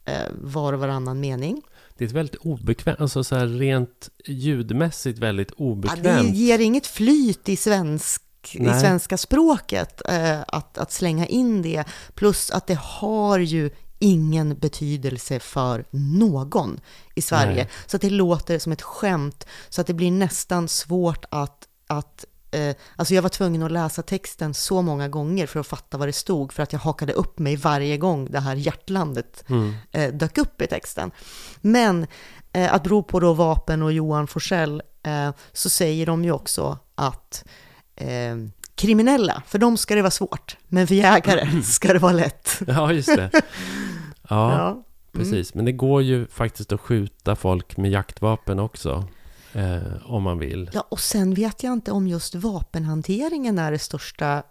eh, var och varannan mening. Det är ett väldigt obekvämt, alltså så här rent ljudmässigt väldigt Ja, obekvämt. det ger inget flyt i, svensk, i svenska språket eh, att, att slänga in det. Plus att det har ju ingen betydelse för någon i Sverige. Nej. Så att det låter som ett skämt. Så att det blir nästan svårt att, att eh, alltså jag var tvungen att läsa texten så många gånger för att fatta vad det stod, för att jag hakade upp mig varje gång det här hjärtlandet Mm. eh, dök upp i texten. Men eh, att bero på då Vapen och Johan Forsell eh, så säger de ju också att eh, kriminella, för dem ska det vara svårt, men för jägare ska det vara lätt. Ja, just det. Ja, Ja. precis. Men det går ju faktiskt att skjuta folk med jaktvapen också. Eh, om man vill. Ja, och sen vet jag inte om just vapenhanteringen är det största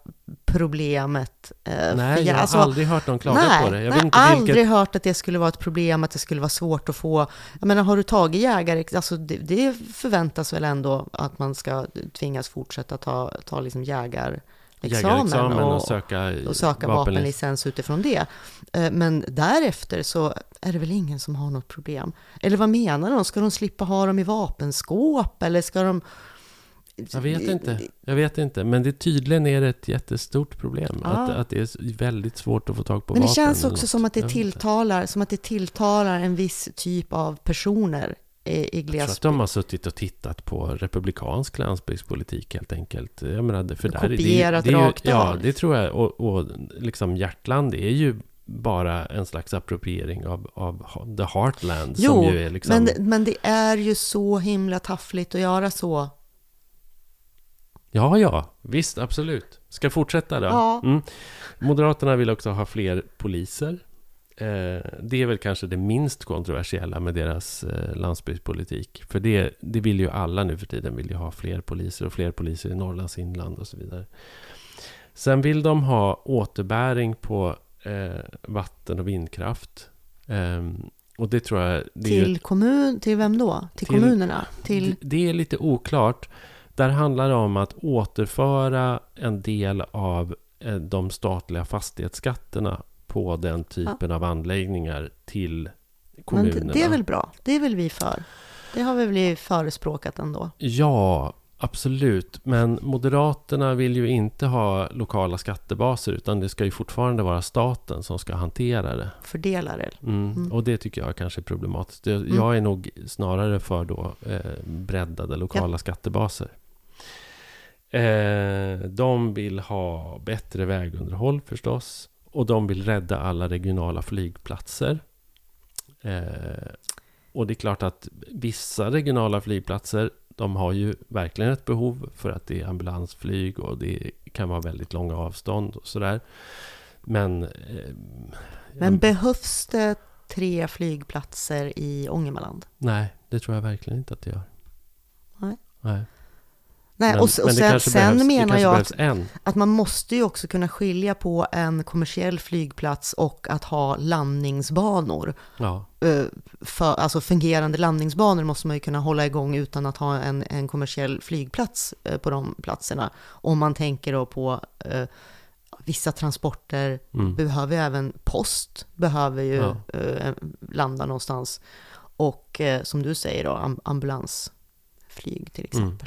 problemet. eh, Nej, jag har alltså, aldrig hört någon klaga nej, på det. Jag nej, inte aldrig vilket... hört att det skulle vara ett problem, att det skulle vara svårt att få. Jag menar, har du tagit jägare, alltså det, det förväntas väl ändå att man ska tvingas fortsätta ta, ta liksom jägarexamen Jägarexamen och, och, söka, och söka vapenlic- vapenlicens utifrån det. Eh, Men därefter så är det väl ingen som har något problem. Eller vad menar de? Ska de slippa ha dem i vapenskåp? Eller ska de... Jag vet inte. Jag vet inte. Men det tydligen är det ett jättestort problem. Ja. Att, att det är väldigt svårt att få tag på Men det vapen. känns också som att det tilltalar, som att det tilltalar en viss typ av personer i, i Jag tror att glesbygd. de har suttit och tittat på republikansk landsbygdspolitik helt enkelt. Jag menar, det- för där, är- kopierat det, det ju, rakt Ja, av. det tror jag. Och, och liksom Hjärtland är ju bara en slags appropriering av, av the heartland. Jo, som ju är liksom... Men, men det är ju så himla taffligt att göra så. Ja, ja, visst, absolut. Ska fortsätta då? Ja. Mm. Moderaterna vill också ha fler poliser. Eh, det är väl kanske det minst kontroversiella med deras eh, landsbygdspolitik. För det, det vill ju alla nu för tiden, vill ju ha fler poliser och fler poliser i Norrlands inland och så vidare. Sen vill de ha återbäring på eh, vatten och vindkraft. Ehm, och det tror jag... Det är Till kommun, till vem då? Till, Till- kommunerna? Till, D- Det är lite oklart. Där handlar det om att återföra en del av eh, de statliga fastighetsskatterna på den typen av anläggningar till men kommunerna. det, det är väl bra? Det är väl vi för? Det har vi väl förespråkat ändå? Ja, absolut. Men Moderaterna vill ju inte ha lokala skattebaser utan det ska ju fortfarande vara staten som ska hantera det. Fördelare? Mm. Mm. Och det tycker jag kanske är problematiskt. Jag, jag är nog snarare för då eh, breddade lokala skattebaser. Eh, de vill ha bättre vägunderhåll förstås. Och de vill rädda alla regionala flygplatser. Eh, och det är klart att vissa regionala flygplatser de har ju verkligen ett behov för att det är ambulansflyg och det kan vara väldigt långa avstånd och sådär. Men... Eh, Men behövs det tre flygplatser i Ångermanland? Nej, det tror jag verkligen inte att det gör. Nej. Nej. Nej, Men- och, och men sen, sen behövs- menar jag att, att man måste ju också kunna skilja på en kommersiell flygplats och att ha landningsbanor. Ja, Eh, För, alltså fungerande landningsbanor måste man ju kunna hålla igång utan att ha en, en kommersiell flygplats eh, på de platserna. Om man tänker då på eh, vissa transporter, mm. behöver ju även post, behöver ju Ja. eh, landa någonstans. Och eh, som du säger då, am- ambulansflyg till Mm.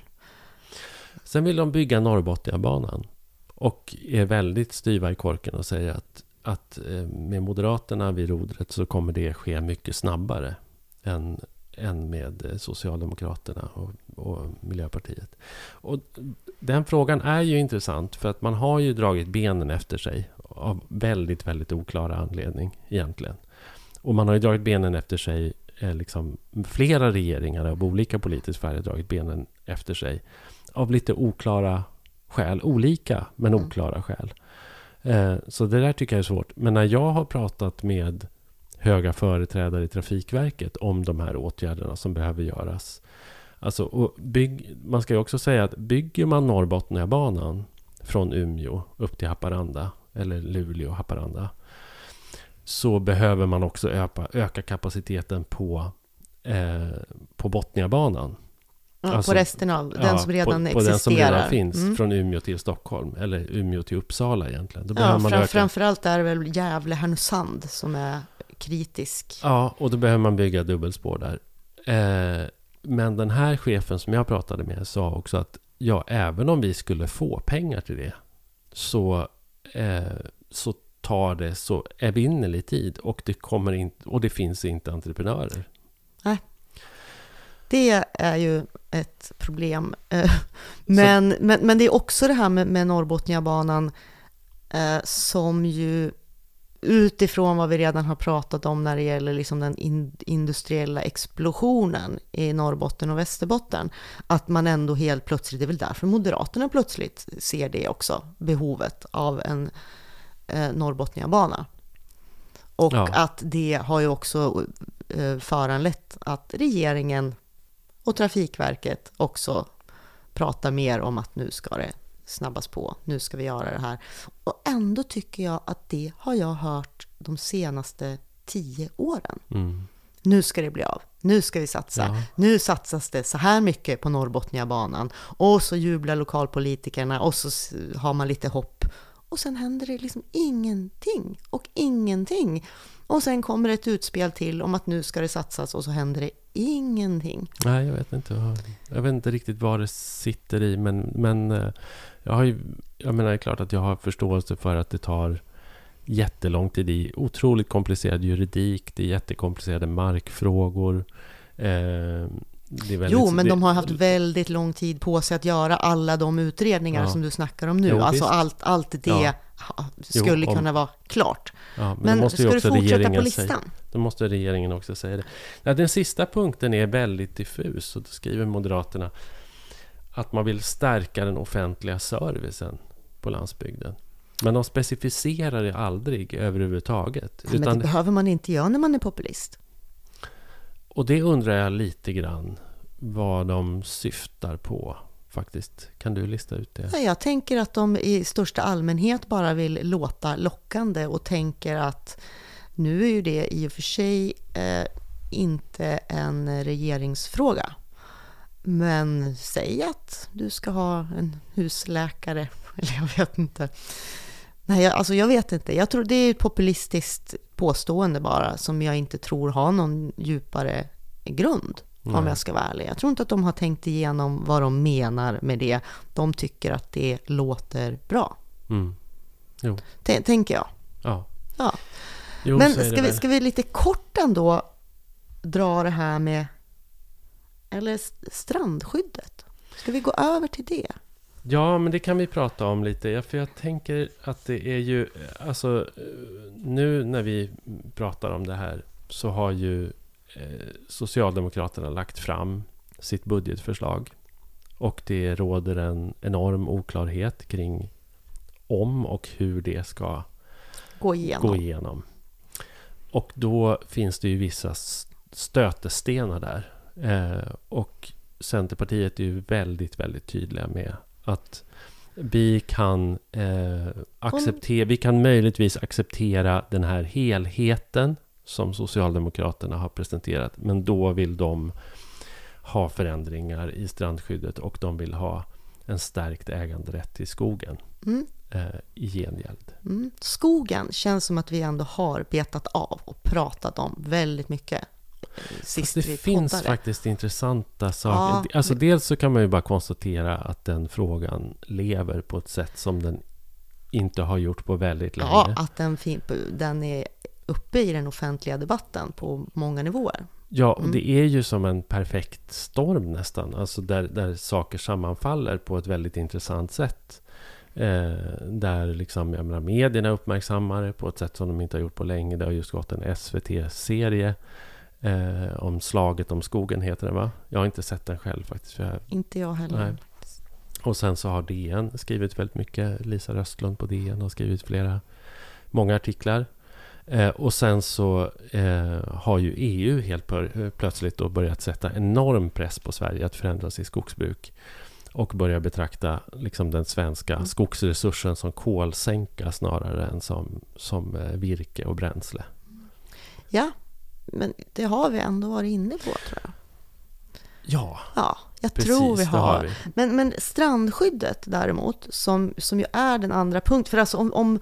Sen vill de bygga Norrbotniabanan. Och är väldigt styva i korken och säger att, att eh, med Moderaterna vid rodret så kommer det ske mycket snabbare än, än med eh, Socialdemokraterna och, och Miljöpartiet. Och den frågan är ju intressant för att man har ju dragit benen efter sig av väldigt, väldigt oklara anledning egentligen. Och man har ju dragit benen efter sig, eh, liksom flera regeringar av olika politisk färg har dragit benen efter sig av lite oklara skäl. Olika, men Mm. oklara skäl. Eh, så det där tycker jag är svårt. Men när jag har pratat med höga företrädare i Trafikverket om de här åtgärderna som behöver göras. Alltså, och bygg, man ska ju också säga att bygger man Norrbotniabanan från Umeå upp till Haparanda, eller Luleå och Haparanda, så behöver man också öka, öka kapaciteten på, eh, på Botniabanan. Ja, Alltså, på resten av den Ja, som redan på, existerar. På den som redan finns, Mm. från Umeå till Stockholm, eller Umeå till Uppsala egentligen. Då Ja, man fram, framförallt är det väl Gävle-Härnösand som är kritisk. Ja, och då behöver man bygga dubbelspår där. Eh, men den här chefen som jag pratade med sa också att ja, även om vi skulle få pengar till det så, eh, så tar det så evinnerlig tid och det, kommer inte, och det finns inte entreprenörer. Det är ju ett problem. Eh, men, men, men det är också det här med, med Norrbotniabanan eh, som ju utifrån vad vi redan har pratat om när det gäller liksom den in, industriella explosionen i Norrbotten och Västerbotten, att man ändå helt plötsligt, det är väl därför Moderaterna plötsligt ser det också, behovet av en eh, Norrbotniabana. Och ja. att det har ju också eh, föranlett att regeringen och Trafikverket också pratar mer om att nu ska det snabbas på, nu ska vi göra det här. Och ändå tycker jag att det har jag hört de senaste tio åren. Mm. Nu ska det bli av. Nu ska vi satsa. Ja. Nu satsas det så här mycket på Norrbotniabanan. Och så jublar lokalpolitikerna och så har man lite hopp. Och sen händer det liksom ingenting och ingenting. Och sen kommer ett utspel till om att nu ska det satsas och så händer det ingenting. Nej, jag vet inte. Jag vet inte riktigt vad det sitter i, men, men eh, jag har ju, jag menar, det är klart att jag har förståelse för att det tar jättelång tid. Det är otroligt komplicerad juridik, det är jättekomplicerade markfrågor. Eh, Väldigt, jo, men de har haft väldigt lång tid på sig att göra alla de utredningar ja. som du snackar om nu. Jo, alltså allt, allt det ja. skulle jo, om, kunna vara klart. Ja, men, men ska du fortsätta på listan? Säga, då måste regeringen också säga det. Ja, den sista punkten är väldigt diffus. Och då skriver Moderaterna att man vill stärka den offentliga servicen på landsbygden. Men de specificerar det aldrig överhuvudtaget. Men det behöver man inte göra när man är populist. Och det undrar jag lite grann vad de syftar på faktiskt. Kan du lista ut det? Jag tänker att de i största allmänhet bara vill låta lockande och tänker att nu är ju det i och för sig eh, inte en regeringsfråga. Men säg att du ska ha en husläkare, eller jag vet inte. Nej, alltså jag vet inte. Jag tror det är ett populistiskt påstående bara som jag inte tror har någon djupare grund. Nej. Om jag ska vara ärlig. Jag tror inte att de har tänkt igenom vad de menar med det. De tycker att det låter bra. Mm. Jo. tänker jag. Ja. ja. Jo, Men ska vi, ska vi lite kort ändå dra det här med eller strandskyddet? Ska vi gå över till det? Ja, men det kan vi prata om lite. För jag tänker att det är ju... Alltså, nu när vi pratar om det här så har ju eh, Socialdemokraterna lagt fram sitt budgetförslag. Och det råder en enorm oklarhet kring om och hur det ska gå igenom. Gå igenom. Och då finns det ju vissa stötestenar där. Eh, och Centerpartiet är ju väldigt, väldigt tydliga med att vi kan, eh, acceptera, vi kan möjligtvis acceptera den här helheten som Socialdemokraterna har presenterat. Men då vill de ha förändringar i strandskyddet och de vill ha en stärkt äganderätt till skogen mm. eh, i gengäld. Mm. Skogen känns som att vi ändå har betat av och pratat om väldigt mycket sist det vi finns poddade. faktiskt intressanta saker. Ja, alltså, dels så kan man ju bara konstatera att den frågan lever på ett sätt som den inte har gjort på väldigt länge. Ja, att den, den är uppe i den offentliga debatten på många nivåer. Ja, och mm. det är ju som en perfekt storm nästan. Alltså där, där saker sammanfaller på ett väldigt intressant sätt. Eh, där liksom, jag menar, medierna uppmärksammar det på ett sätt som de inte har gjort på länge. Det har just gått en SVT-serie Eh, om slaget om skogen heter den va? Jag har inte sett den själv faktiskt. Jag, inte jag heller. Nej. Och sen så har DN skrivit väldigt mycket. Lisa Röstlund på DN har skrivit flera, många artiklar. Eh, och sen så eh, har ju EU helt plötsligt då börjat sätta enorm press på Sverige att förändra sitt skogsbruk. Och börja betrakta liksom den svenska mm. skogsresursen som kolsänka snarare än som, som eh, virke och bränsle. Ja, men det har vi ändå varit inne på tror jag. Ja, ja jag precis, tror vi har. Vi. Men, men strandskyddet däremot, som, som ju är den andra punkten. För alltså om, om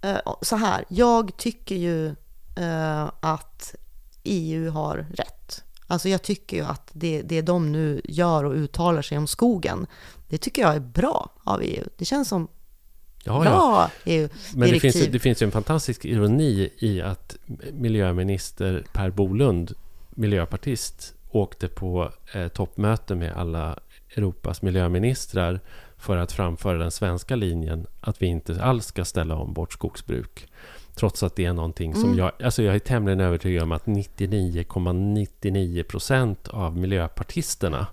eh, så här, jag tycker ju eh, att EU har rätt. Alltså jag tycker ju att det, det de nu gör och uttalar sig om skogen, det tycker jag är bra av EU. Det känns som Ja, ja. EU Men det finns, det finns ju en fantastisk ironi i att miljöminister Per Bolund, miljöpartist, åkte på eh, toppmöte med alla Europas miljöministrar för att framföra den svenska linjen att vi inte alls ska ställa om vårt skogsbruk. Trots att det är någonting som Mm. jag... Alltså jag är tämligen övertygad om att 99,99 procent av miljöpartisterna,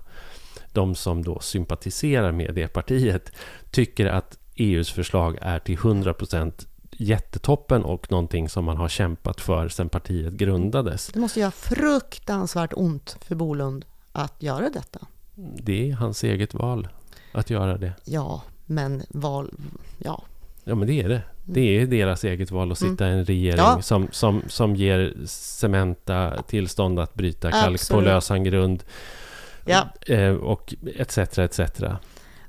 de som då sympatiserar med det partiet, tycker att EUs förslag är till 100 procent jättetoppen och någonting som man har kämpat för sedan partiet grundades. Det måste göra fruktansvärt ont för Bolund att göra detta. Det är hans eget val att göra det. Ja, men val... Ja, Ja, men det är det. Det är deras eget val att sitta i en regering Ja. som, som, som ger Cementa tillstånd att bryta kalk på Absolut. lösan grund. Ja. Eh, och etc. etc.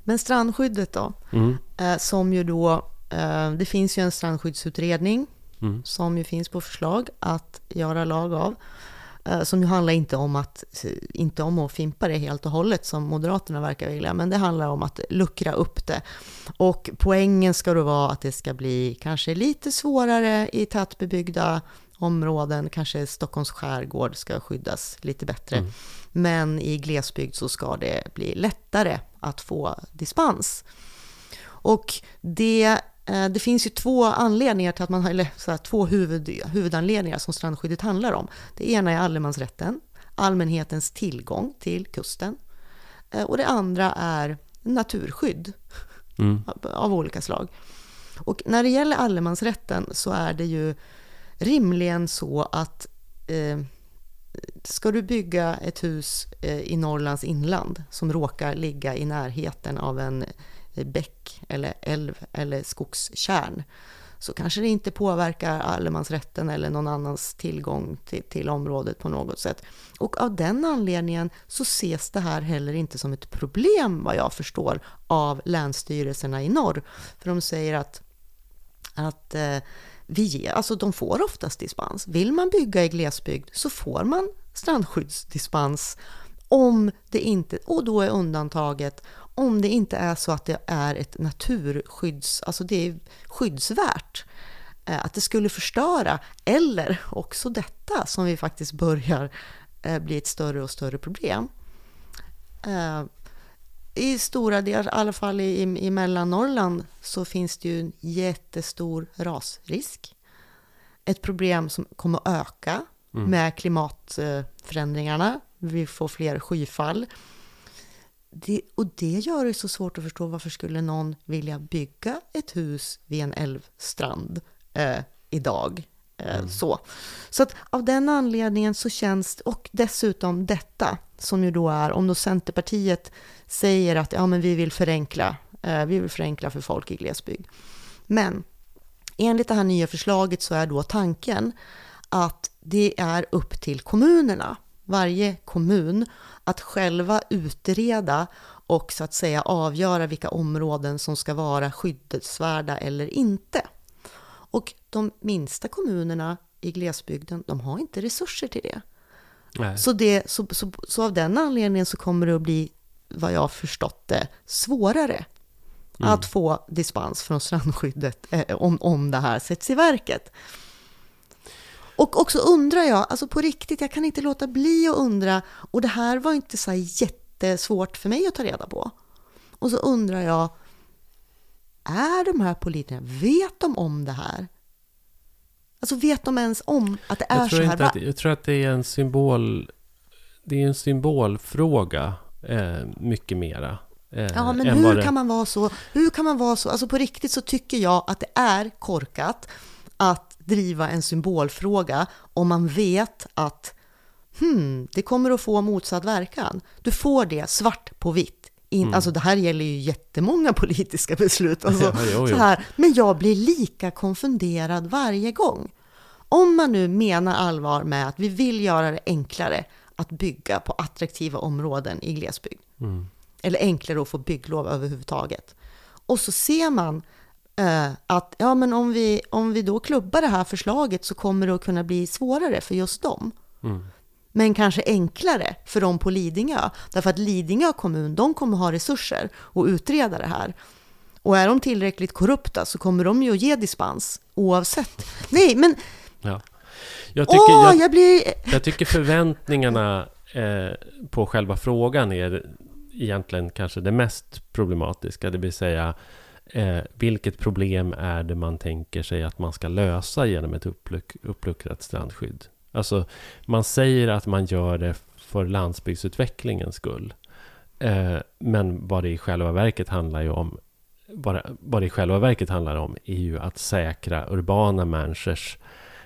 Men strandskyddet då? Mm. Eh, som ju då... Eh, det finns ju en strandskyddsutredning Mm. som ju finns på förslag att göra lag av. Eh, som ju handlar inte om, att, inte om att fimpa det helt och hållet som Moderaterna verkar vilja, men det handlar om att luckra upp det. Och poängen ska då vara att det ska bli kanske lite svårare i tätbebyggda områden, kanske Stockholms skärgård ska skyddas lite bättre. Mm. Men i glesbygd så ska det bli lättare att få dispens. Och det, eh, det finns ju två anledningar till att man har, eller så här, två huvud, huvudanledningar som strandskyddet handlar om. Det ena är allemansrätten, allmänhetens tillgång till kusten. Eh, Och det andra är naturskydd Mm. av- av olika slag. Och när det gäller allemansrätten så är det ju rimligen så att eh, ska du bygga ett hus eh, i Norrlands inland som råkar ligga i närheten av en eh, bäck eller älv eller skogskärn så kanske det inte påverkar allemansrätten eller någon annans tillgång till, till området på något sätt. Och av den anledningen så ses det här heller inte som ett problem vad jag förstår av länsstyrelserna i norr. För de säger att, att eh, vi ger, alltså de får oftast dispens. Vill man bygga i glesbygd så får man strandskyddsdispens om det inte, och då är undantaget om det inte är så att det är ett naturskydds, alltså det är skyddsvärt eh, att det skulle förstöra eller också detta som vi faktiskt börjar eh, bli ett större och större problem. Eh, i stora delar, i alla fall i, i Mellannorrland, så finns det ju en jättestor rasrisk. Ett problem som kommer att öka med klimatförändringarna. Vi får fler skyfall. Det, och det gör det så svårt att förstå varför skulle någon vilja bygga ett hus vid en älvstrand eh, idag. Eh, så. så att av den anledningen så känns, och dessutom detta, som ju då är, om då Centerpartiet säger att ja, men vi vill förenkla, eh, vi vill förenkla för folk i glesbygd. Men enligt det här nya förslaget så är då tanken att det är upp till kommunerna, varje kommun, att själva utreda och så att säga avgöra vilka områden som ska vara skyddsvärda eller inte. Och de minsta kommunerna i glesbygden, de har inte resurser till det. Nej. Så, det, så, så, så av den anledningen så kommer det att bli, vad jag har förstått det, svårare att få dispens från strandskyddet eh, om, om det här sätts i verket. Och också undrar jag, alltså på riktigt, jag kan inte låta bli att undra, och det här var inte så jättesvårt för mig att ta reda på. Och så undrar jag, är de här politikerna, vet de om det här? Alltså vet de ens om att det är så här? att, jag tror att det är en symbol... Det är en symbolfråga, eh, mycket mera. Eh, Ja, men hur det- kan man vara så? Hur kan man vara så? Alltså på riktigt så tycker jag att det är korkat att driva en symbolfråga om man vet att hmm, det kommer att få motsatt verkan. Du får det svart på vitt. In, Alltså det här gäller ju jättemånga politiska beslut. Alltså, Ja, jo, jo. Så här. Men jag blir lika konfunderad varje gång. Om man nu menar allvar med att vi vill göra det enklare att bygga på attraktiva områden i glesbygd, eller enklare att få bygglov överhuvudtaget. Och så ser man eh, att ja, men om, vi, om vi då klubbar det här förslaget så kommer det att kunna bli svårare för just dem. Men kanske enklare för dem på Lidingö. Därför att Lidingö kommun, de kommer ha resurser att utreda det här. Och är de tillräckligt korrupta så kommer de ju att ge dispens oavsett. Nej, men Ja. Jag, tycker, åh, jag, jag blir... jag tycker förväntningarna eh, på själva frågan är egentligen kanske det mest problematiska, det vill säga eh, vilket problem är det man tänker sig att man ska lösa genom ett uppluck, uppluckrat strandskydd? Alltså, man säger att man gör det för landsbygdsutvecklingens skull. Eh, men vad det i själva verket handlar ju om vad, vad det i själva verket handlar om är ju att säkra urbana människors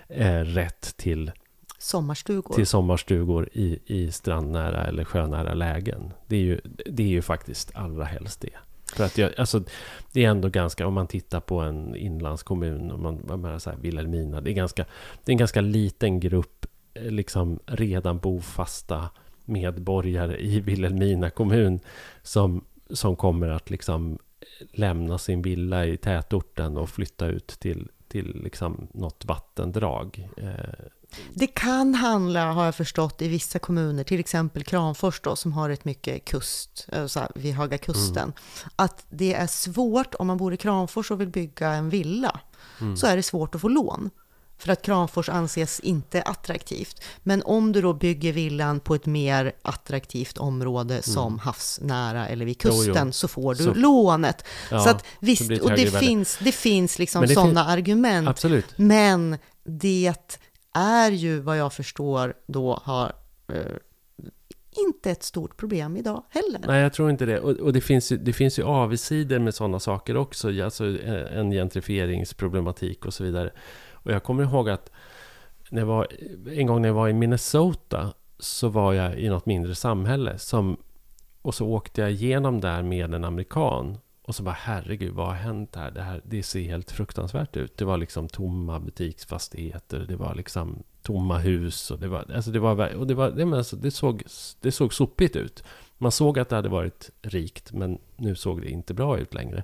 eh, rätt till sommarstugor, till sommarstugor i, i strandnära eller sjönära lägen. Det är ju, det är ju faktiskt allra helst det. För att jag, alltså, det är ändå ganska, om man tittar på en inlandskommun, om man, om man så här, Vilhelmina, det är, ganska, det är en ganska liten grupp liksom redan bofasta medborgare i Vilhelmina kommun som, som kommer att liksom lämna sin villa i tätorten och flytta ut till, till liksom något vattendrag. Eh, det kan handla, har jag förstått, i vissa kommuner, till exempel Kramfors då, som har ett mycket kust, eh, så här, vid Höga Kusten, mm. att det är svårt, om man bor i Kramfors och vill bygga en villa, mm. så är det svårt att få lån. För att Kramfors anses inte attraktivt. Men om du då bygger villan på ett mer attraktivt område mm. som havsnära eller vid kusten jo, jo. så får du så, lånet. Ja, så att visst, så och det finns, det finns liksom sådana argument. Absolut. Men det är ju vad jag förstår då har eh, inte ett stort problem idag heller. Nej, jag tror inte det. Och, och det, finns ju, det finns ju avigsidor med sådana saker också. Alltså en gentrifieringsproblematik och så vidare. Och jag kommer ihåg att när jag var, en gång när jag var i Minnesota så var jag i något mindre samhälle. Som, och så åkte jag igenom där med en amerikan. Och så bara herregud, vad har hänt här? Det, här, det ser helt fruktansvärt ut. Det var liksom tomma butiksfastigheter. Det var liksom tomma hus. Och det, var, alltså det, var, och det, var, det, alltså, det, såg, det såg sopigt ut. Man såg att det hade varit rikt, men nu såg det inte bra ut längre.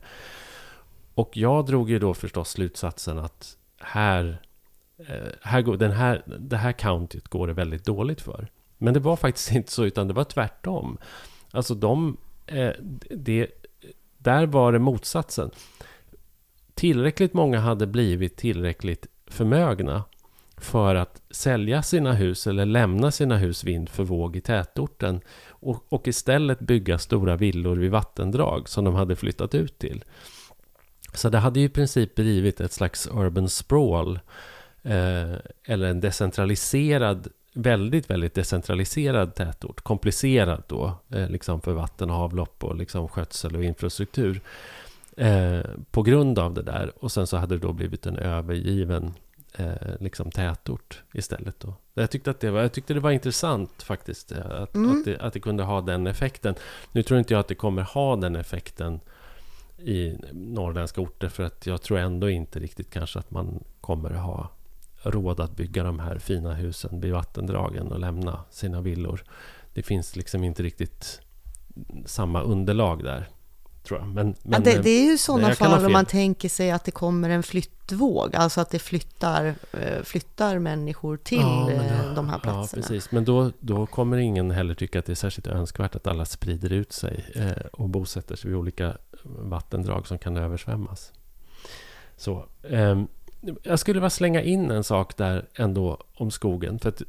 Och jag drog ju då förstås slutsatsen att här, eh, här går, den här, det här countyt går det väldigt dåligt för. Men det var faktiskt inte så, utan det var tvärtom. Alltså de, eh, det, där var det motsatsen. Tillräckligt många hade blivit tillräckligt förmögna för att sälja sina hus eller lämna sina hus vind för våg i tätorten och, och istället bygga stora villor vid vattendrag som de hade flyttat ut till. Så det hade ju i princip blivit ett slags urban sprawl. Eh, eller en decentraliserad, väldigt, väldigt decentraliserad tätort. Komplicerad då, eh, liksom för vatten och avlopp och liksom skötsel och infrastruktur. Eh, på grund av det där. Och sen så hade det då blivit en övergiven eh, liksom tätort istället. Då. Jag, tyckte att det var, jag tyckte det var intressant faktiskt. Eh, att, mm. att, det, att det kunde ha den effekten. Nu tror inte jag att det kommer ha den effekten i norrländska orter för att jag tror ändå inte riktigt kanske att man kommer ha råd att bygga de här fina husen vid vattendragen och lämna sina villor. Det finns liksom inte riktigt samma underlag där. Tror jag. Men, men ja, det, det, är ju sådana fall om man tänker sig att det kommer en flyttvåg, alltså att det flyttar, eh, flyttar människor till ja, eh, de här platserna. Ja, precis. Men då, då kommer ingen heller tycka att det är särskilt önskvärt att alla sprider ut sig eh, och bosätter sig vid olika vattendrag som kan översvämmas. Så, eh, jag skulle bara slänga in en sak där ändå om skogen. För att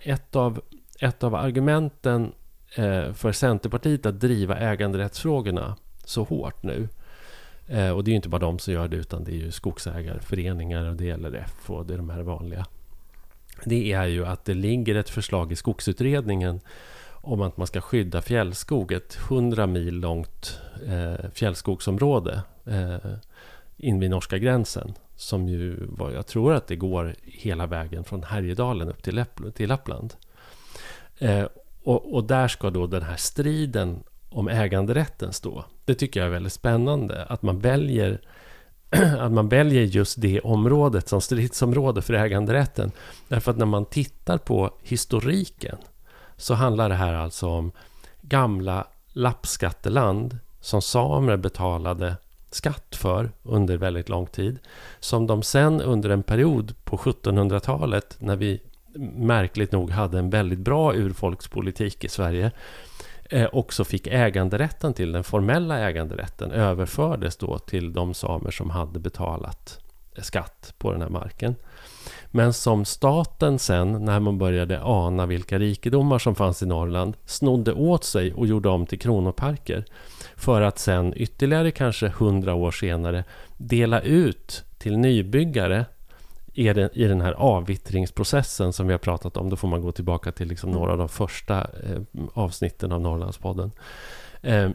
ett av, ett av argumenten eh, för Centerpartiet att driva äganderättsfrågorna så hårt nu. Eh, och det är ju inte bara de som gör det utan det är ju skogsägarföreningar och det är LRF och det är de här vanliga. Det är ju att det ligger ett förslag i skogsutredningen om att man ska skydda fjällskog, ett 100 mil långt eh, fjällskogsområde eh, in vid norska gränsen. Som ju, var, jag tror att det går hela vägen från Härjedalen upp till, Lapp, till Lappland. Eh, och, och, där ska då den här striden om äganderätten stå. Det tycker jag är väldigt spännande, att man väljer att man väljer just det området som stridsområde för äganderätten. Därför att när man tittar på historiken så handlar det här alltså om gamla lappskatteland som samer betalade skatt för under väldigt lång tid. Som de sen under en period på 1700-talet när vi märkligt nog hade en väldigt bra urfolkspolitik i Sverige eh, också fick äganderätten till, den formella äganderätten överfördes då till de samer som hade betalat eh, skatt på den här marken. Men som staten sen, när man började ana vilka rikedomar som fanns i Norrland, snodde åt sig och gjorde om till kronoparker. För att sen ytterligare kanske hundra år senare dela ut till nybyggare i den här avvittringsprocessen som vi har pratat om. Då får man gå tillbaka till liksom några av de första eh, avsnitten av Norrlandspodden. Ehm,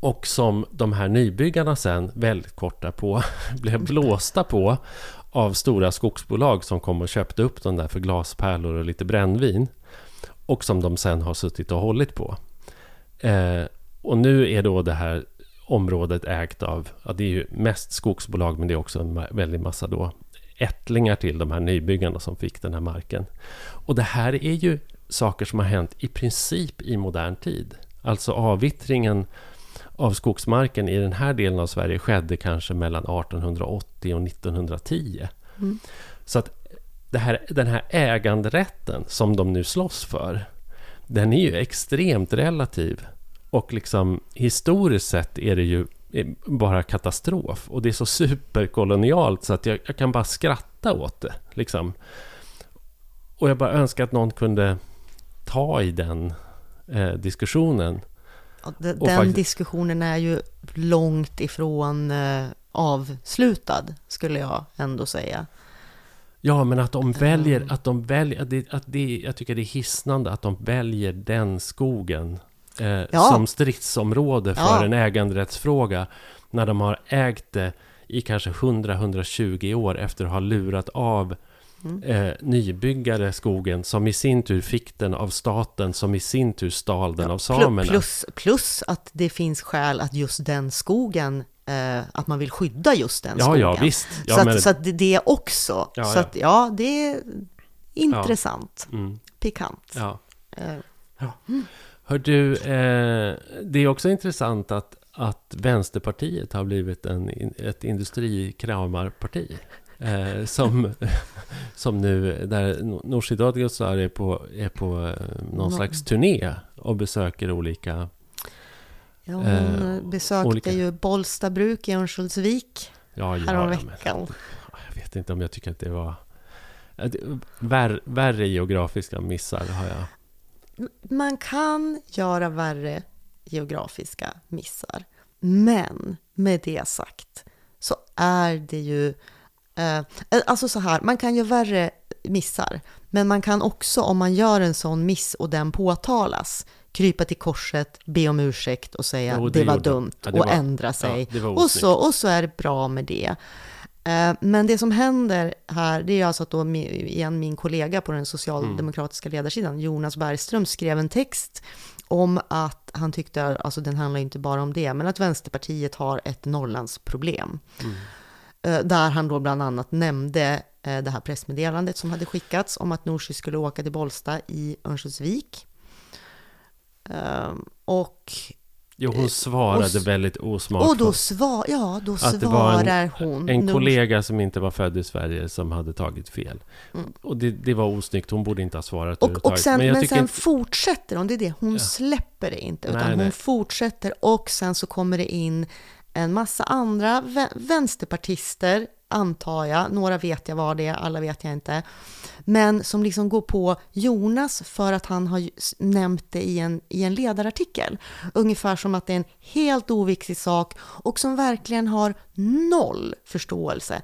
och som de här nybyggarna sen väldigt kort därpå blev blåsta på av stora skogsbolag som kom och köpte upp dem där för glaspärlor och lite brännvin. Och som de sen har suttit och hållit på. Eh, och nu är då det här området ägt av, ja, det är ju mest skogsbolag men det är också en väldig massa då ättlingar till de här nybyggarna som fick den här marken. Och det här är ju saker som har hänt i princip i modern tid. Alltså avvittringen av skogsmarken i den här delen av Sverige skedde kanske mellan 1880 och 1910. Mm. Så att här, den här äganderätten som de nu slåss för, den är ju extremt relativ. Och liksom historiskt sett är det ju bara katastrof. Och det är så superkolonialt så att jag, jag kan bara skratta åt det. Liksom. Och jag bara önskar att någon kunde ta i den eh, diskussionen. Den faktiskt... diskussionen är ju långt ifrån eh, avslutad, skulle jag ändå säga. Ja, men att de väljer, att de väljer, att det, att det, jag tycker det är hisnande att de väljer den skogen eh, ja. som stridsområde för ja. en äganderättsfråga. När de har ägt det i kanske 100-120 år efter att ha lurat av. Eh, nybyggare skogen som i sin tur fick den av staten som i sin tur stal den ja, av samerna. Plus, plus att det finns skäl att just den skogen eh, att man vill skydda just den ja, skogen. Ja, visst. Ja, så, att, så att det också. Ja, så att ja, det är intressant. Mm. Pikant. Ja. Eh. Mm. Hör du, eh, det är också intressant att, att Vänsterpartiet har blivit en, ett industrikramarparti. Eh, som, som nu, där Nooshi Dadgostar är på, är på eh, någon slags turné och besöker olika... Ja, hon eh, besökte olika... ju Bollstabruk i Örnsköldsvik ja, ja, häromveckan. Ja, jag vet inte om jag tycker att det var... Vär, värre geografiska missar har jag man kan göra värre geografiska missar. Men med det sagt så är det ju... Eh, alltså så här, man kan göra värre missar. Men man kan också, om man gör en sån miss och den påtalas, krypa till korset, be om ursäkt och säga jo, det, det var dumt ja, det och var, ändra sig. Ja, och, så, och så är det bra med det. Eh, men det som händer här, det är alltså att då igen min kollega på den socialdemokratiska ledarsidan, Jonas Bergström, skrev en text om att han tyckte, alltså den handlar inte bara om det, men att Vänsterpartiet har ett Norrlandsproblem. Mm. Eh, där han då bland annat nämnde eh, det här pressmeddelandet som hade skickats om att Nooshi skulle åka till Bollsta i Örnsköldsvik. Och Jo, hon svarade och, väldigt osmakfullt. Och då, svar, ja, då svarar en, hon... En kollega som inte var född i Sverige som hade tagit fel. Mm. Och det, det var osnyggt, hon borde inte ha svarat och, och sen, Men, men sen inte... fortsätter hon, det är det, hon ja. släpper det inte. Utan nej, hon nej. fortsätter och sen så kommer det in en massa andra vänsterpartister, antar jag. Några vet jag vad det är, alla vet jag inte men som liksom går på Jonas för att han har nämnt det i en, i en ledarartikel. Ungefär som att det är en helt oviktig sak och som verkligen har noll förståelse,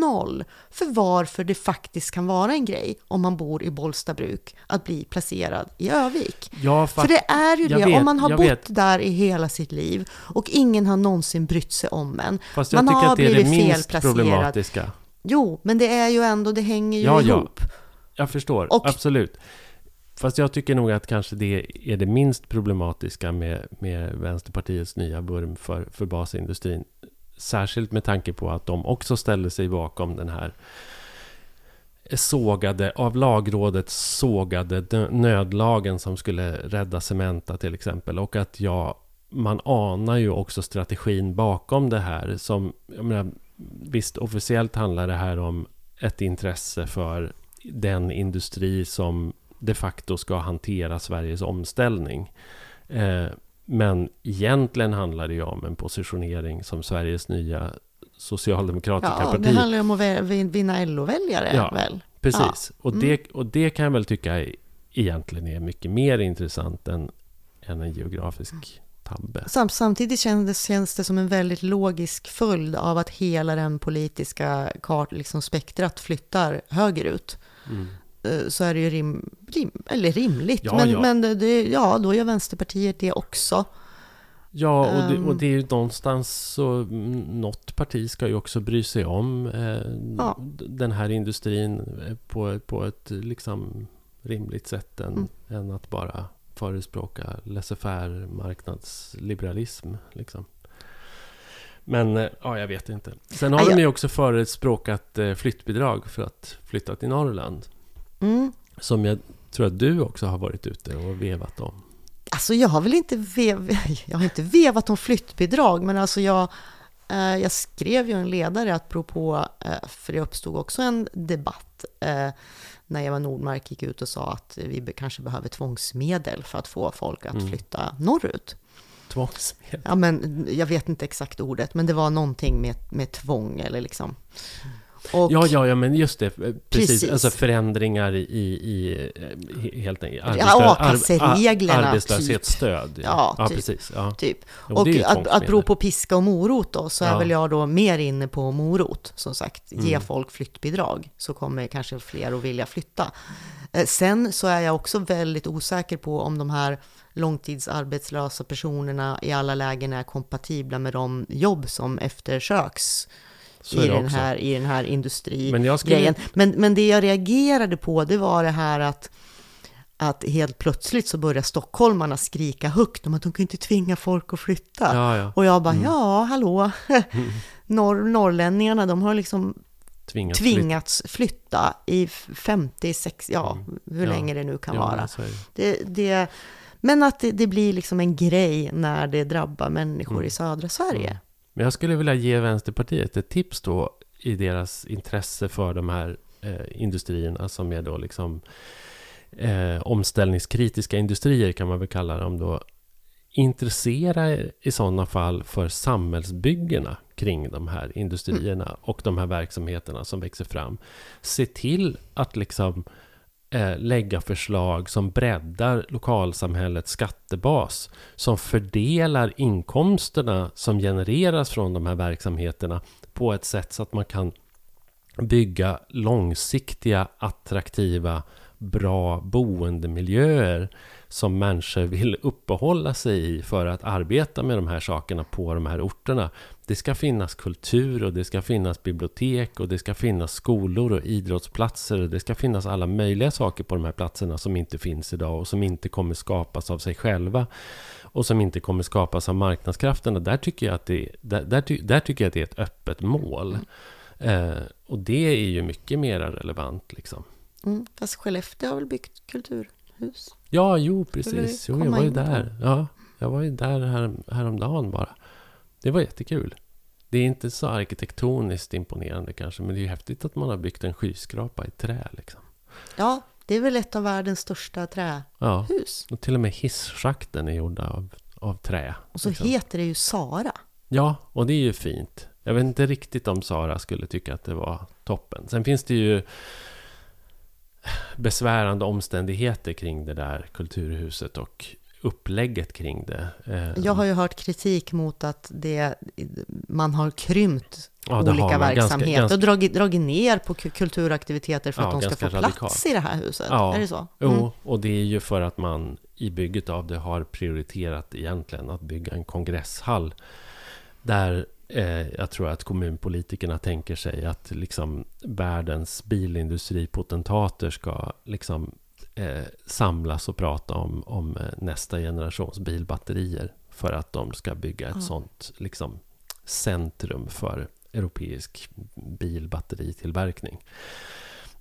noll för varför det faktiskt kan vara en grej om man bor i Bollstabruk att bli placerad i Övik. Ja, för det är ju det, vet, om man har bott vet. där i hela sitt liv och ingen har någonsin brytt sig om en. Fast jag man tycker har att det är det minst problematiska. Jo, men det är ju ändå, det hänger ju ja, ihop. Ja, jag förstår. Och, Absolut. Fast jag tycker nog att kanske det är det minst problematiska med, med Vänsterpartiets nya vurm för, för basindustrin. Särskilt med tanke på att de också ställde sig bakom den här sågade, av lagrådet sågade nödlagen som skulle rädda Cementa till exempel. Och att jag, man anar ju också strategin bakom det här. Som, jag menar, visst, officiellt handlar det här om ett intresse för den industri som de facto ska hantera Sveriges omställning. Eh, men egentligen handlar det ju om en positionering som Sveriges nya socialdemokratiska Ja, partiet. det handlar ju om att vinna LO-väljare Ja. väl? Precis. Och, Mm. det, och det kan jag väl tycka egentligen är mycket mer intressant än, än en geografisk tabbe. Sam, samtidigt känns det, känns det som en väldigt logisk följd av att hela den politiska kart, liksom spektrat flyttar högerut. Mm. Eh, Så är det ju rim, rim, eller rimligt, Ja, men, ja. men det- ja, då gör Vänsterpartiet det också. Ja, och det, Ehm. och det är ju någonstans så... mm, Något parti ska ju också bry sig om eh, Ja. den här industrin eh, på, på ett liksom rimligt sätt än, Mm. än att bara förespråka laissez-faire marknadsliberalism. Liksom. Men eh, ja, jag vet inte. Sen har Ja, de jag- ju också förespråkat eh, flyttbidrag för att flytta till Norrland. Mm. Som jag tror att du också har varit ute och vevat om. Alltså jag har väl inte, vev, jag har inte vevat om flyttbidrag, men alltså jag, eh, jag skrev ju en ledare att på, för det uppstod också en debatt när Eva Nordmark gick ut och sa att vi kanske behöver tvångsmedel för att få folk att Mm. flytta norrut. Tvångsmedel. Ja, men jag vet inte exakt ordet, men det var någonting med, med tvång eller liksom. Och, Ja, ja, ja, men just det. eh, Precis. Precis. Alltså förändringar i, i, i eh, he- helt enkelt. Ja, a-kassereglerna, ar- arbetslöshetsstöd. Ja, ja typ. precis. Ja. Typ. Jo, Och att, att bero på piska och morot då, så är Ja. väl jag då mer inne på morot, som sagt. Ge Mm. folk flyttbidrag, så kommer kanske fler att vilja flytta. Eh, Sen så är jag också väldigt osäker på om de här långtidsarbetslösa personerna i alla lägen är kompatibla med de jobb som eftersöks i den, också. här, i den här industrigrejen. Skulle... Men, men det jag reagerade på, det var det här att, att helt plötsligt så börjar stockholmarna skrika högt om att de kan inte tvinga folk att flytta. Ja, ja. Och jag bara, Mm. ja, hallå, Norr, norrlänningarna, de har liksom Tvingats flytta. tvingats flytta i 50, 60, ja, Mm. hur Ja. länge det nu kan vara. det. Det, det, men att det, det blir liksom en grej när det drabbar människor Mm. i södra Sverige. Men jag skulle vilja ge Vänsterpartiet ett tips då i deras intresse för de här eh, industrierna som är då liksom eh, omställningskritiska industrier kan man väl kalla dem då. Intressera er i sådana fall för samhällsbyggena kring de här industrierna och de här verksamheterna som växer fram. Se till att liksom eh, lägga förslag som breddar lokalsamhällets skattebas, som fördelar inkomsterna som genereras från de här verksamheterna på ett sätt så att man kan bygga långsiktiga, attraktiva, bra boendemiljöer som människor vill uppehålla sig i för att arbeta med de här sakerna på de här orterna. Det ska finnas kultur och det ska finnas bibliotek och det ska finnas skolor och idrottsplatser och det ska finnas alla möjliga saker på de här platserna som inte finns idag och som inte kommer skapas av sig själva och som inte kommer skapas av marknadskrafterna. Där tycker jag att det, där, där, där tycker jag att det är ett öppet mål. Eh, och det är ju mycket mer relevant liksom. Mm, fast Skellefteå har väl byggt kulturhus? Ja, jo, precis. Jo, jag var ju in där. Ja, jag var ju där här, häromdagen bara. Det var jättekul. Det är inte så arkitektoniskt imponerande kanske, men det är ju häftigt att man har byggt en skyskrapa i trä. Liksom. Ja, det är väl ett av världens största trähus. Ja, och till och med hisschakten är gjorda av, av trä. Och så liksom. heter det ju Sara. Ja, och det är ju fint. Jag vet inte riktigt om Sara skulle tycka att det var toppen. Sen finns det ju besvärande omständigheter kring det där kulturhuset och upplägget kring det. Eh, Jag har ju hört kritik mot att det, man har krympt ja, olika ganska- verksamheter ganska- och dragit, dragit ner på ku- kulturaktiviteter för Ja, att de ska få plats radikalt. i det här huset. Ja, Är det så? Jo, Mm. och det är ju för att man i bygget av det har prioriterat egentligen att bygga en kongresshall. Där eh, jag tror att kommunpolitikerna tänker sig att liksom världens bilindustripotentater ska liksom eh, samlas och prata om, om eh, nästa generations bilbatterier. För att de ska bygga ett Ja. sånt liksom, centrum för europeisk bilbatteritillverkning.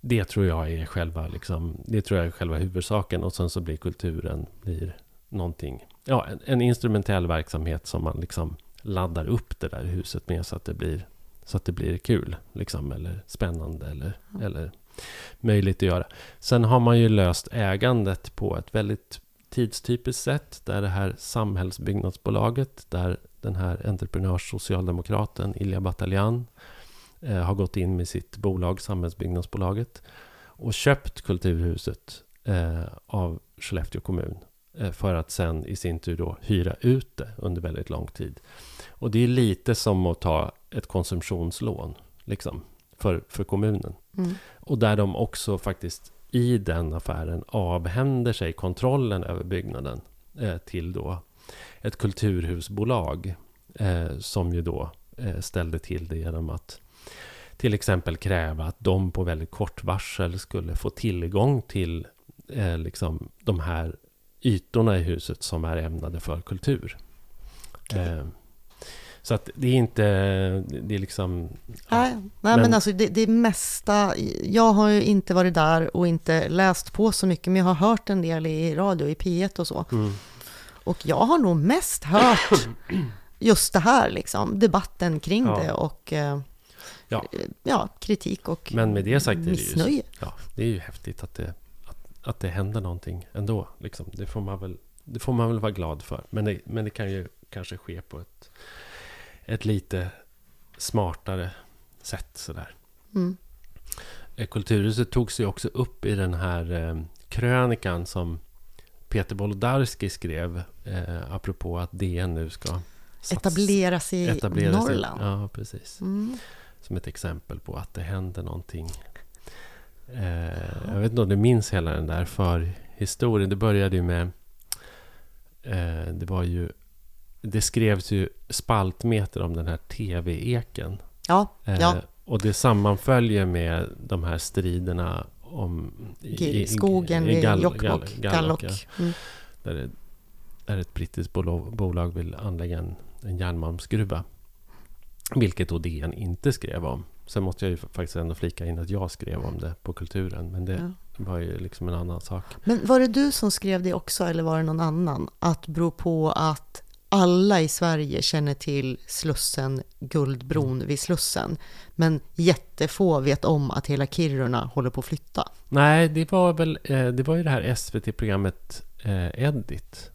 Det tror jag är själva, liksom, det tror jag är själva huvudsaken och sen så blir kulturen blir någonting, ja, en, en instrumentell verksamhet som man liksom laddar upp det där huset med så att det blir, så att det blir kul, liksom, eller spännande eller, Ja. eller möjligt att göra. Sen har man ju löst ägandet på ett väldigt tidstypiskt sätt, där det här samhällsbyggnadsbolaget, där, den här entreprenörssocialdemokraten Ilja Bataljan eh, har gått in med sitt bolag, Samhällsbyggnadsbolaget, och köpt Kulturhuset eh, av Skellefteå kommun eh, för att sen i sin tur då hyra ut det under väldigt lång tid. Och det är lite som att ta ett konsumtionslån, liksom, för, för kommunen. Mm. Och där de också faktiskt i den affären avhänder sig kontrollen över byggnaden eh, till då ett kulturhusbolag eh, som ju då eh, ställde till det genom att till exempel kräva att de på väldigt kort varsel skulle få tillgång till eh, liksom de här ytorna i huset som är ämnade för kultur. Okej. Eh, så att det är inte, det är liksom... Nej, nej men, Men- alltså det, det mesta, jag har ju inte varit där och inte läst på så mycket, men jag har hört en del i radio, i P1 och så. Mm, Och jag har nog mest hört just det här, liksom, debatten kring Ja. det och eh, Ja. ja, kritik och Men med det sagt är det ju. Ja, det är ju häftigt att det, att, att det händer någonting ändå. Liksom. Det, får man väl, det får man väl vara glad för. Men det, men det kan ju kanske ske på ett, ett lite smartare sätt. Sådär. Mm. Eh, Kulturhuset togs ju också upp i den här eh, krönikan som Peter Wolodarski skrev eh, apropå att DN nu ska sats- Etablera sig i etablera sig- Norrland. Ja, precis. Mm. Som ett exempel på att det händer någonting. Eh, jag vet inte om du minns hela den där för historien. Det började ju med... Eh, det var ju... Det skrevs ju spaltmeter om den här TV-eken. Ja, Eh, ja. Och det sammanföljer med de här striderna om... G- skogen vid Gall- Jokkmokk, Gall- Gallok. ja. Mm. Där, där ett brittiskt bolag, bolag vill anlägga en, en järnmalmsgruva. Vilket då DN inte skrev om. Sen måste jag ju faktiskt ändå flika in att jag skrev om det på Kulturen. Men det Ja. var ju liksom en annan sak. Men var det du som skrev det också, eller var det någon annan? Att bero på att alla i Sverige känner till Slussen, Guldbron vid Slussen. Men jättefå vet om att hela Kiruna håller på att flytta. Nej, det var väl eh, det var ju det här SVT-programmet eh, Edit.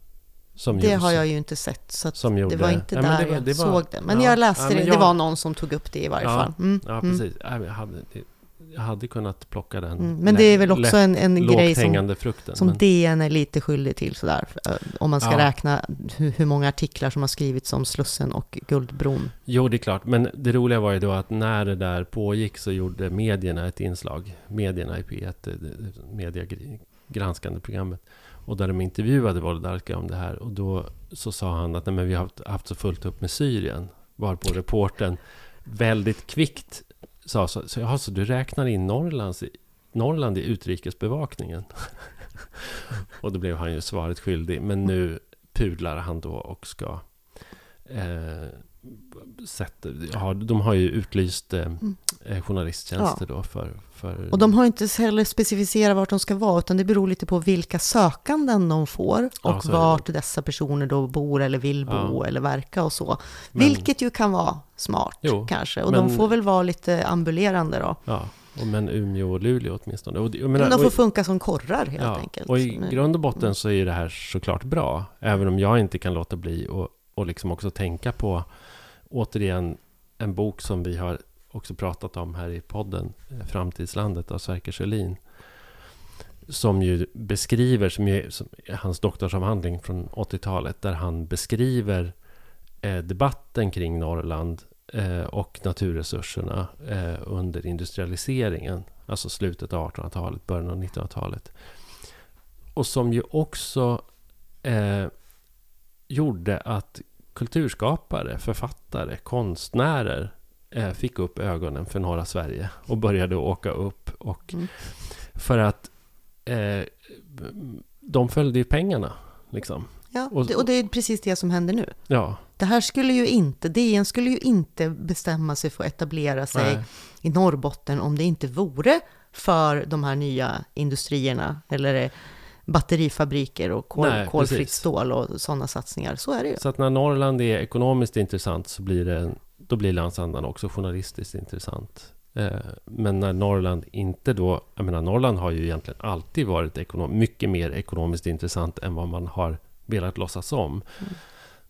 Som Det gjordes- har jag ju inte sett, så gjorde, det var inte men där det var- jag det var- såg det. Men ja, jag läste ja, det, men det jag- var någon som tog upp det i varje Ja, fall. Mm, Ja, mm, precis. Men Jag hade, kunnat plocka den. mm. Men det är väl också en, en grej som, frukten. som men- DN är lite skyldig till sådär. eh, Om man ska Ja. räkna hur, hur många artiklar som har skrivits om Slussen och Guldbron. Jo, det är klart. Men det roliga var ju då att när det där pågick så gjorde medierna ett inslag. Medierna i P1, det- det mediegranskande programmet. Och där de intervjuade Wolodarski om det här. Och då så sa han att Nej, men vi har haft, haft så fullt upp med Syrien. Varpå reporten väldigt kvickt sa så. Så, jaha, så du räknar in Norrlands, Norrland i utrikesbevakningen? och då blev han ju svaret skyldig. Men nu pudlar han då och ska eh, sätt, ja, de har ju utlyst eh, eh, journalisttjänster då för, för... Och de har inte heller specificerat vart de ska vara, utan det beror lite på vilka sökanden de får Ja, och det. vart dessa personer då bor eller vill bo Ja. eller verka och så. Men- Vilket ju kan vara smart Jo, kanske. Och men- de får väl vara lite ambulerande då. Ja, och men Umeå och Luleå åtminstone. Och, Men de får och, funka som korrar helt ja, enkelt. och i Men- grund och botten så är det här såklart bra. Även om jag inte kan låta bli och, och liksom också tänka på återigen en bok som vi har också pratat om här i podden, eh, Framtidslandet av Sverker Sjölin. Som ju beskriver, som, ju, som eh, hans doktorsavhandling från 80-talet, där han beskriver eh, debatten kring Norrland eh, och naturresurserna eh, under industrialiseringen. Alltså slutet av 1800-talet, början av 1900-talet. Och som ju också eh, gjorde att kulturskapare, författare, konstnärer eh, fick upp ögonen för norra Sverige och började åka upp. Och Mm. För att eh, de följde ju pengarna. Liksom. Ja, och- det- och det är precis det som händer nu. Ja, Det här skulle ju inte, DN skulle ju inte bestämma sig för att etablera sig nej, i Norrbotten om det inte vore för de här nya industrierna eller batterifabriker och kol, Nej, kolfritt precis. stål och sådana satsningar. Så är det ju. Så att när Norrland är ekonomiskt intressant så blir det, då blir landsandan också journalistiskt intressant. Eh, Men när Norrland inte då, jag menar Norrland har ju egentligen alltid varit ekonom, mycket mer ekonomiskt intressant än vad man har velat låtsas om. Mm.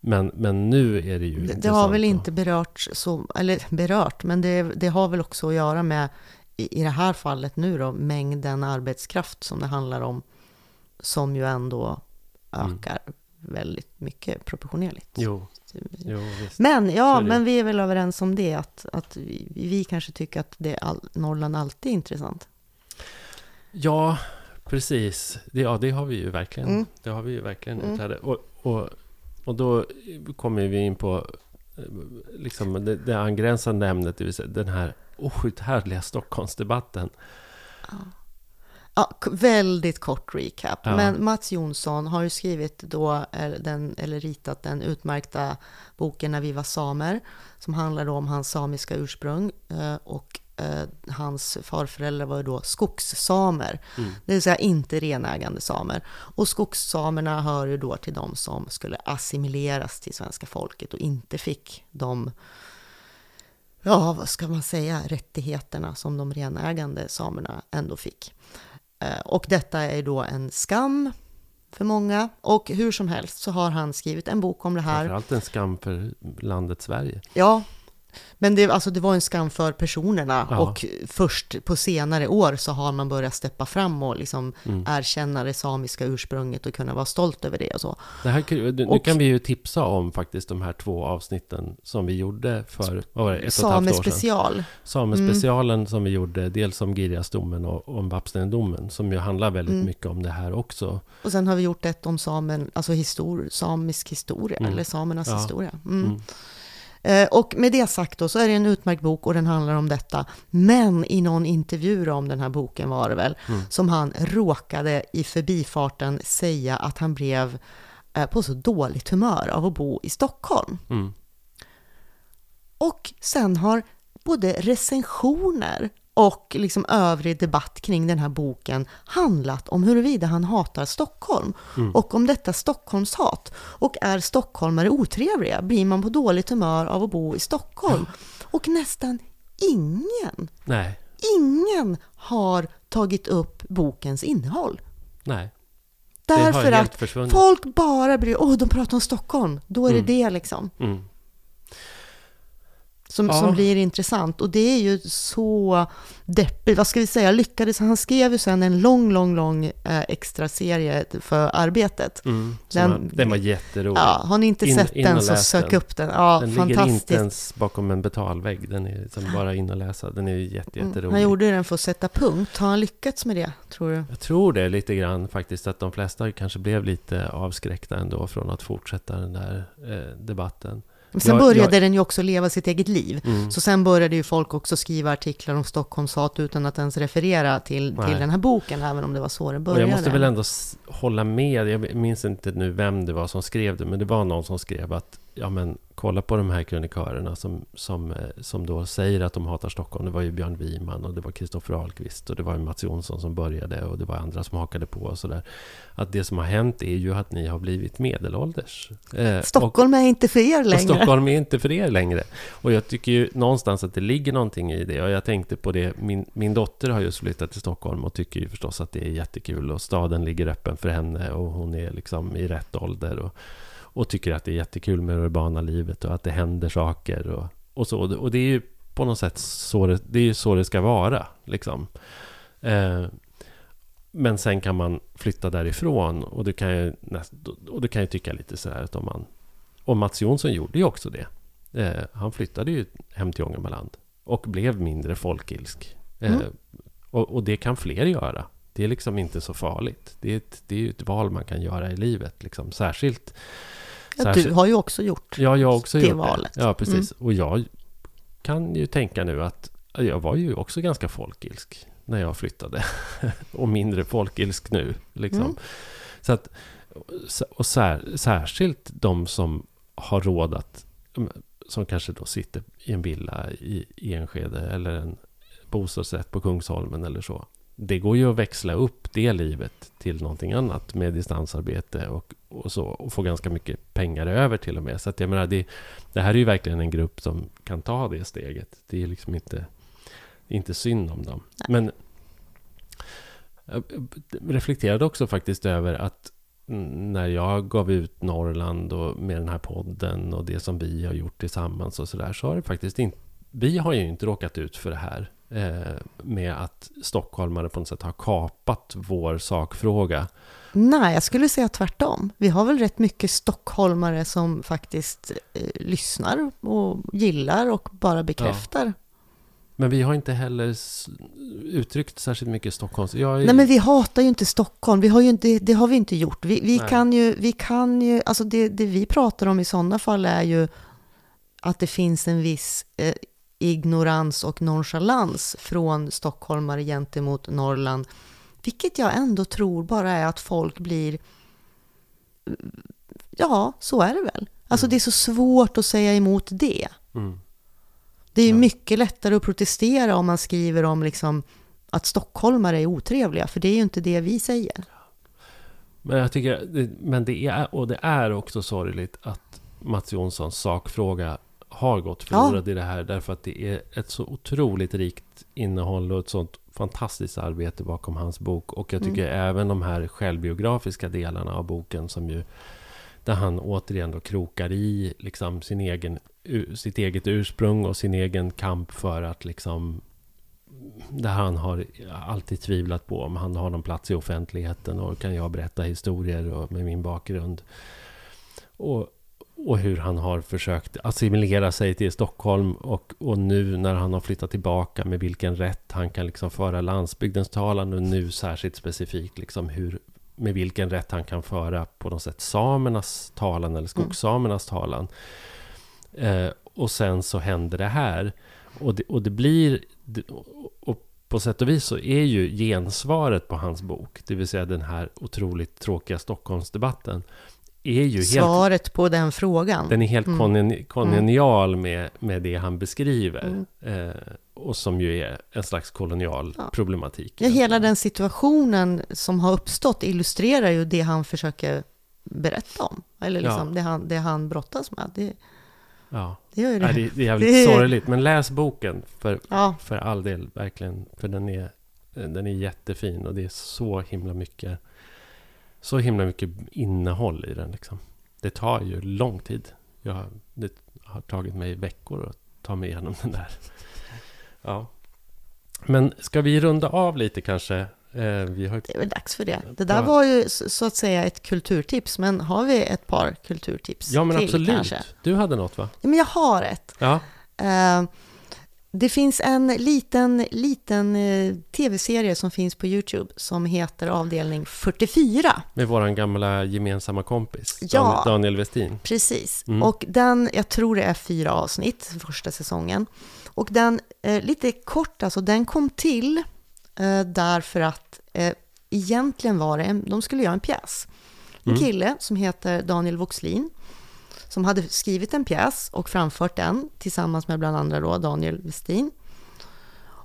Men, men nu är det ju Det, det har väl inte berört, så, eller berört, men det, det har väl också att göra med, i, i det här fallet nu då, mängden arbetskraft som det handlar om, som ju ändå Mm. ökar väldigt mycket proportionerligt. Jo, jo. Men ja, men vi är väl överens om det, att, att vi, vi kanske tycker att det all, Norrland alltid är intressant. Ja, precis. Det, ja, det har vi ju verkligen. Mm. Det har vi ju verkligen Mm. Och, och, och då kommer vi in på eh, liksom det, det angränsande ämnet, det vill säga den här outhärdliga Stockholmsdebatten. Ja, k- väldigt kort recap. Ja. Men Mats Jonsson har ju skrivit då, eh, den, eller ritat den utmärkta boken När vi var samer, som handlar om hans samiska ursprung. eh, Och eh, hans farföräldrar var ju då skogssamer, Mm. det vill säga inte renägande samer. Och skogssamerna hör ju då till de som skulle assimileras till svenska folket och inte fick de ja, vad ska man säga, rättigheterna som de renägande samerna ändå fick. Eh, Och detta är då en skam för många. Och hur som helst så har han skrivit en bok om det här. Framförallt en skam för landet Sverige. Ja, men det, alltså det var en skam för personerna. Ja. Och först på senare år så har man börjat steppa fram och liksom Mm. erkänna det samiska ursprunget och kunna vara stolt över det och så. Det här, nu Och- kan vi ju tipsa om faktiskt de här två avsnitten som vi gjorde för vad ett och ett halvt år sedan. Samespecial. Samespecialen som vi gjorde, dels om Girjasdomen och om Vapstendomen, som ju handlar väldigt Mm. mycket om det här också. Och sen har vi gjort ett om samen, alltså histor, samisk historia, Mm. eller samernas Ja. historia. Eh, Och med det sagt då så är det en utmärkt bok och den handlar om detta. Men i någon intervju om den här boken var det väl, Mm. som han råkade i förbifarten säga att han blev eh, på så dåligt humör av att bo i Stockholm. Mm. Och sen har både recensioner och liksom övrig debatt kring den här boken handlat om huruvida han hatar Stockholm Mm. och om detta Stockholmshat. Och är stockholmare otrevliga? Blir man på dåligt humör av att bo i Stockholm? Och nästan ingen, Nej, ingen har tagit upp bokens innehåll. nej. Därför att folk bara bryr åh de pratar om Stockholm, då är Mm. det det liksom. Mm. Som, Ja. som blir intressant. Och det är ju så deppigt. Vad ska vi säga? Lyckades. Han skrev ju sen en lång, lång, lång eh, extra serie för arbetet. Mm. Den- man, den var jätterolig. Ja, har ni inte In- sett in den så sök den. upp den. Ja, den ligger fantastiskt. inte ens bakom en betalvägg. Den är liksom bara in och läsa. Den är ju jätte, Mm, jätterolig. Han gjorde den för att sätta punkt. Har han lyckats med det, tror du? Jag tror det lite grann faktiskt, att de flesta kanske blev lite avskräckta ändå från att fortsätta den där eh, debatten. Men sen Jag- började jag- den ju också leva sitt eget liv. Mm. Så sen började ju folk också skriva artiklar om Stockholmshat utan att ens referera till, till den här boken, även om det var så det Och började. jag måste väl ändå hålla med, jag minns inte nu vem det var som skrev det, men det var någon som skrev att ja men kolla på de här krönikörerna som, som, eh, som då säger att de hatar Stockholm. Det var ju Björn Wiman och det var Kristoffer Ahlqvist och det var Mats Jonsson som började och det var andra som hakade på och sådär. Att det som har hänt är ju att ni har blivit medelålders. Eh, och- Stockholm är inte för er och längre. Stockholm är inte för er längre. Och jag tycker ju någonstans att det ligger någonting i det. Och jag tänkte på det, min, min dotter har just flyttat till Stockholm och tycker ju förstås att det är jättekul. Och staden ligger öppen för henne och hon är liksom i rätt ålder. Och, och tycker att det är jättekul med det urbana livet och att det händer saker. Och, och så. Och det är ju på något sätt så det, det, är ju så det ska vara. Liksom. Eh, men sen kan man flytta därifrån och det kan näst, och det kan jag tycka lite så här att om man... Och Mats Jonsson gjorde ju också det. Eh, han flyttade ju hem till Ångermanland och blev mindre folkilsk. Eh, Mm. och, och det kan fler göra. Det är liksom inte så farligt. Det är, ett, det är ju ett val man kan göra i livet. Liksom. Särskilt... Ja, du har ju också gjort Ja, jag också det gjort valet. det. Ja, precis. Och jag kan ju tänka nu att jag var ju också ganska folkilsk när jag flyttade. och mindre folkilsk nu. Liksom. Mm. Så att, och sär, särskilt de som har råd att, som kanske då sitter i en villa i, i Enskede eller en bostadsrätt på Kungsholmen eller så. Det går ju att växla upp det livet till någonting annat med distansarbete och, och så och få ganska mycket pengar över till och med. Så att jag menar, det, det här är ju verkligen en grupp som kan ta det steget. Det är liksom inte, inte synd om dem. Men jag reflekterade också faktiskt över att när jag gav ut Norrland och med den här podden och det som vi har gjort tillsammans och sådär så har det faktiskt inte... Vi har ju inte råkat ut för det här eh, med att stockholmare på något sätt har kapat vår sakfråga. Nej, jag skulle säga tvärtom. Vi har väl rätt mycket stockholmare som faktiskt eh, lyssnar och gillar och bara bekräftar. Men vi har inte heller uttryckt särskilt mycket Stockholms... Är, Nej, men vi hatar ju inte Stockholm. Vi har ju inte, det har vi inte gjort. Vi, vi kan ju, vi kan ju, alltså det, det vi pratar om i sådana fall är ju att det finns en viss eh, ignorans och nonchalans från stockholmare gentemot Norrland. Vilket jag ändå tror bara är att folk blir... Ja, så är det väl. Alltså Mm. det är så svårt att säga emot det. Mm. Det är ju Ja. mycket lättare att protestera om man skriver om liksom att stockholmare är otrevliga, för det är ju inte det vi säger. Men jag tycker... Men det är, och det är också sorgligt att Mats Jonssons sakfråga har gått förlorad i det här. Därför att det är ett så otroligt rikt innehåll och ett sånt fantastiskt arbete bakom hans bok. Och jag tycker även de här självbiografiska delarna av boken som ju... Där han återigen då krokar i liksom sin egen, sitt eget ursprung och sin egen kamp för att liksom... Där han har alltid tvivlat på om han har någon plats i offentligheten och kan jag berätta historier och med min bakgrund. Och, och hur han har försökt assimilera sig till Stockholm och, och nu när han har flyttat tillbaka med vilken rätt han kan liksom föra landsbygdens talan och nu särskilt specifikt liksom hur, med vilken rätt han kan föra på något sätt samernas talan eller skogssamernas talan. Eh, och sen så händer det här. Och det, och det blir... och på sätt och vis så är ju gensvaret på hans bok, det vill säga den här otroligt tråkiga Stockholmsdebatten, är ju helt... Svaret på den frågan. Den är helt Mm. kongen- kongenial med, med det han beskriver. Mm. Eh, och som ju är en slags kolonial Ja. problematik. Ja, hela den situationen som har uppstått illustrerar ju det han försöker berätta om. Eller liksom Ja. det, han, det han brottas med. Det, Ja. det gör det. Nej, det, det är jävligt Det- sorgligt. Men läs boken för, Ja, för all del, verkligen. För den är, den är jättefin och det är så himla mycket så himla mycket innehåll i den. Liksom. Det tar ju lång tid. Jag, det har tagit mig veckor att ta mig igenom den där. Ja. Men ska vi runda av lite kanske? Eh, vi har det är väl dags för det. Det där var ju så att säga ett kulturtips. Men har vi ett par kulturtips Ja, men till absolut. kanske? Du hade något, va? Ja, men jag har ett. Ja. Eh, det finns en liten, liten eh, tv-serie som finns på YouTube som heter Avdelning 44. Med våran gamla gemensamma kompis, Ja. Dan- Daniel Westin. Precis. Mm. Och den, jag tror det är fyra avsnitt, första säsongen. Och den, eh, lite kort alltså, den kom till eh, därför att eh, egentligen var det, en, de skulle göra en pjäs. En Mm. kille som heter Daniel Voxlin, som hade skrivit en pjäs och framfört den tillsammans med bland andra då Daniel Westin.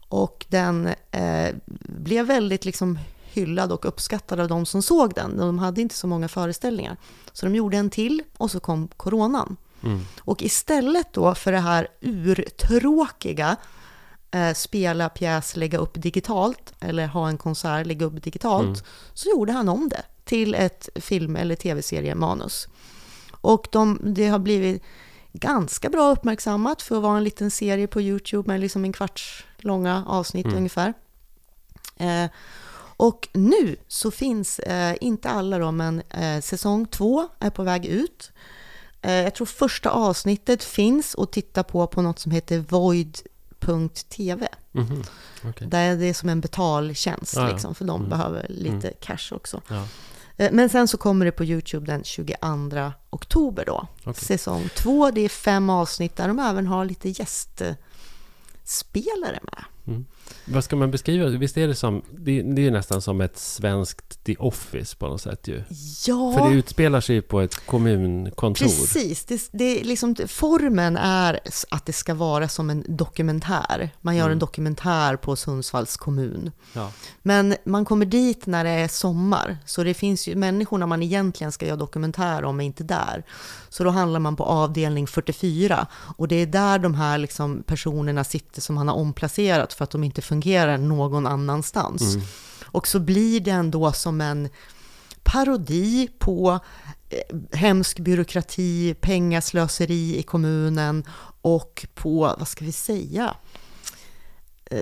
Och den eh, blev väldigt liksom hyllad och uppskattad av de som såg den. De hade inte så många föreställningar. Så de gjorde en till och så kom coronan. Mm. Och istället då för det här urtråkiga eh, spela pjäs, lägga upp digitalt eller ha en konsert, lägga upp digitalt, Mm. så gjorde han om det till ett film eller tv-seriemanus. Och de, det har blivit ganska bra uppmärksammat för att vara en liten serie på YouTube med liksom en kvarts långa avsnitt Mm. ungefär. Eh, och nu så finns, eh, inte alla då, men eh, säsong två är på väg ut. Eh, jag tror första avsnittet finns att titta på på något som heter void.tv. Mhm. Okej. Där det är som en betaltjänst, ja. liksom, för de Mm. behöver lite cash också. Ja. Eh, Men sen så kommer det på YouTube den 22 oktober då. Okej. Säsong två, det är fem avsnitt där de även har lite gästspelare med. Mm. Vad ska man beskriva? Visst är det som... Det, det är nästan som ett svenskt The Office på något sätt ju. Ja, För det utspelar sig på ett kommunkontor. precis. Det, det är liksom, formen är att det ska vara som en dokumentär. Man gör Mm. en dokumentär på Sundsvalls kommun. Ja. Men man kommer dit när det är sommar, så det finns ju människorna man egentligen ska göra dokumentär om är inte där. Så då handlar man på avdelning 44 och det är där de här liksom personerna sitter som han har omplacerat för att de inte fungerar någon annans. Mm. Och så blir det ändå som en parodi på eh, hemsk byråkrati, pengaslöseri i kommunen och på, vad ska vi säga,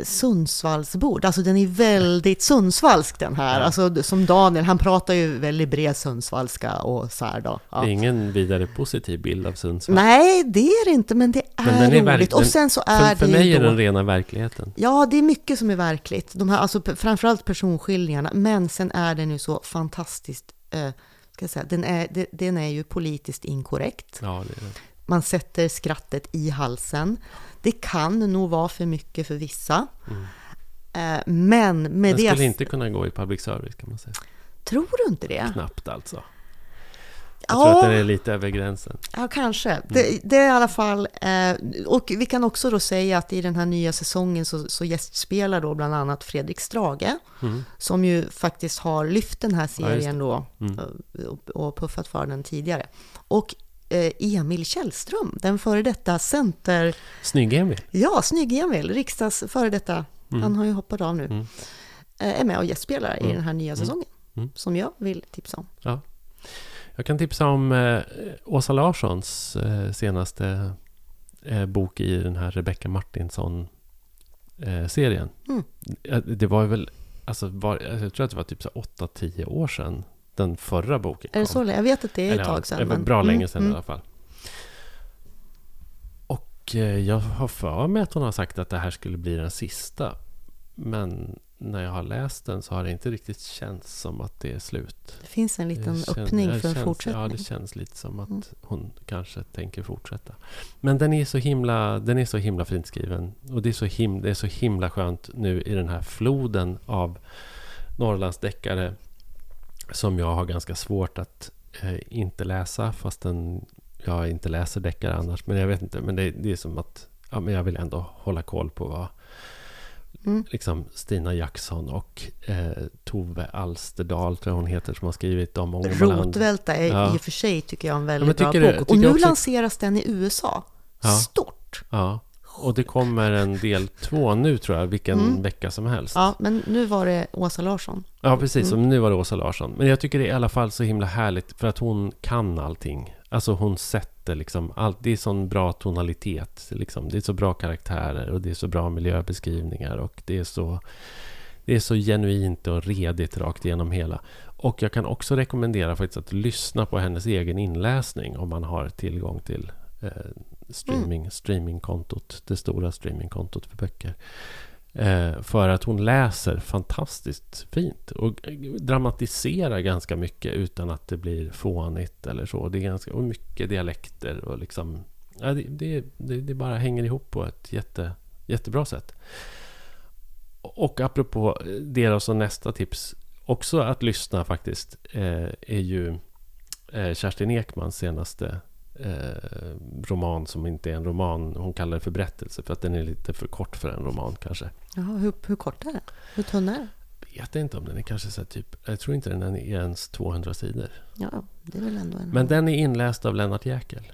Sundsvallsbord. Alltså den är väldigt sundsvallsk den här. Alltså som Daniel, han pratar ju väldigt bred sundsvallska och så här då. Ja. Det är ingen vidare positiv bild av Sundsvall. Nej, det är det inte, men det är, Men den är roligt. verk- och sen så är För, för det mig är då... den rena verkligheten. Ja, det är mycket som är verkligt. De här, alltså, framförallt personskildringarna. Men sen är den ju så fantastiskt... Eh, ska säga, den, är, den är ju politiskt inkorrekt. Ja, det är det. Man sätter skrattet i halsen. Det kan nog vara för mycket för vissa. Eh, men med Den det... skulle inte kunna gå i public service kan man säga. Tror du inte det? Knappt alltså. Jag tror att den är lite över gränsen. Ja, kanske. Det, det är i alla fall... Eh, och vi kan också då säga att i den här nya säsongen så, så gästspelar då bland annat Fredrik Strage, som ju faktiskt har lyft den här Ja, det. serien då eh, och, puffat för den tidigare. Och Emil Källström, den före detta center... Snygg-Emil. Ja, snygg-Emil, riksdags före detta. Han har ju hoppat av nu. Mm. Eh, är med och gästspelar i den här nya säsongen. Mm. Som jag vill tipsa om. Ja. Jag kan tipsa om eh, Åsa Larssons eh, senaste eh, bok i den här Rebecca Martinsson-serien. Mm. Eh, det var väl, alltså, var, jag tror att det var typ så 8-10 år sedan den förra boken Är det så? Jag vet att det är ett Eller, ja, tag sedan. Det var men- bra Mm, länge sedan mm. i alla fall. Och eh, jag har för mig att hon har sagt att det här skulle bli den sista. Men när jag har läst den så har det inte riktigt känts som att det är slut. Det finns en liten känns- öppning för känns, fortsättning. Ja, det känns lite som att Mm. hon kanske tänker fortsätta. Men den är så himla, den är så himla fint skriven. Och det är, så him, det är så himla skönt nu i den här floden av Norrlandsdeckare som jag har ganska svårt att eh, inte läsa fastän jag inte läser deckare annars. Men jag vet inte, men det, det är som att ja, men jag vill ändå hålla koll på vad Mm. liksom Stina Jackson och eh, Tove Alsterdal, tror jag hon heter, som har skrivit om Ångermanland. Rotvälta är Ja. i och för sig, tycker jag, en väldigt bra tycker bok. och nu också- lanseras den i USA. Ja. Stort! Ja, och det kommer en del två nu tror jag, vilken Mm. vecka som helst. Ja, men nu var det Åsa Larsson. Ja, precis. Mm. Nu var det Åsa Larsson. Men jag tycker det är i alla fall så himla härligt för att hon kan allting. Alltså hon sätter liksom allt. Det är sån bra tonalitet. Liksom. Det är så bra karaktärer och det är så bra miljöbeskrivningar och det är så det är så genuint och redigt rakt igenom hela. Och jag kan också rekommendera faktiskt att lyssna på hennes egen inläsning om man har tillgång till eh, streaming, streamingkontot, det stora streamingkontot för böcker. Eh, för att hon läser fantastiskt fint och dramatiserar ganska mycket utan att det blir fånigt eller så. Det är ganska och mycket dialekter och liksom... Ja, det, det, det, det bara hänger ihop på ett jätte, jättebra sätt. Och apropå det då, så nästa tips också att lyssna faktiskt eh, är ju eh, Kerstin Ekmans senaste eh, roman som inte är en roman. Hon kallar det för berättelse för att den är lite för kort för en roman kanske. Jaha, hur, hur kort är den? Hur tunn är den? Vet inte om den är kanske så typ, jag tror inte den är ens 200 sidor. Ja, det är väl ändå en... Men den är inläst av Lennart Jäkel.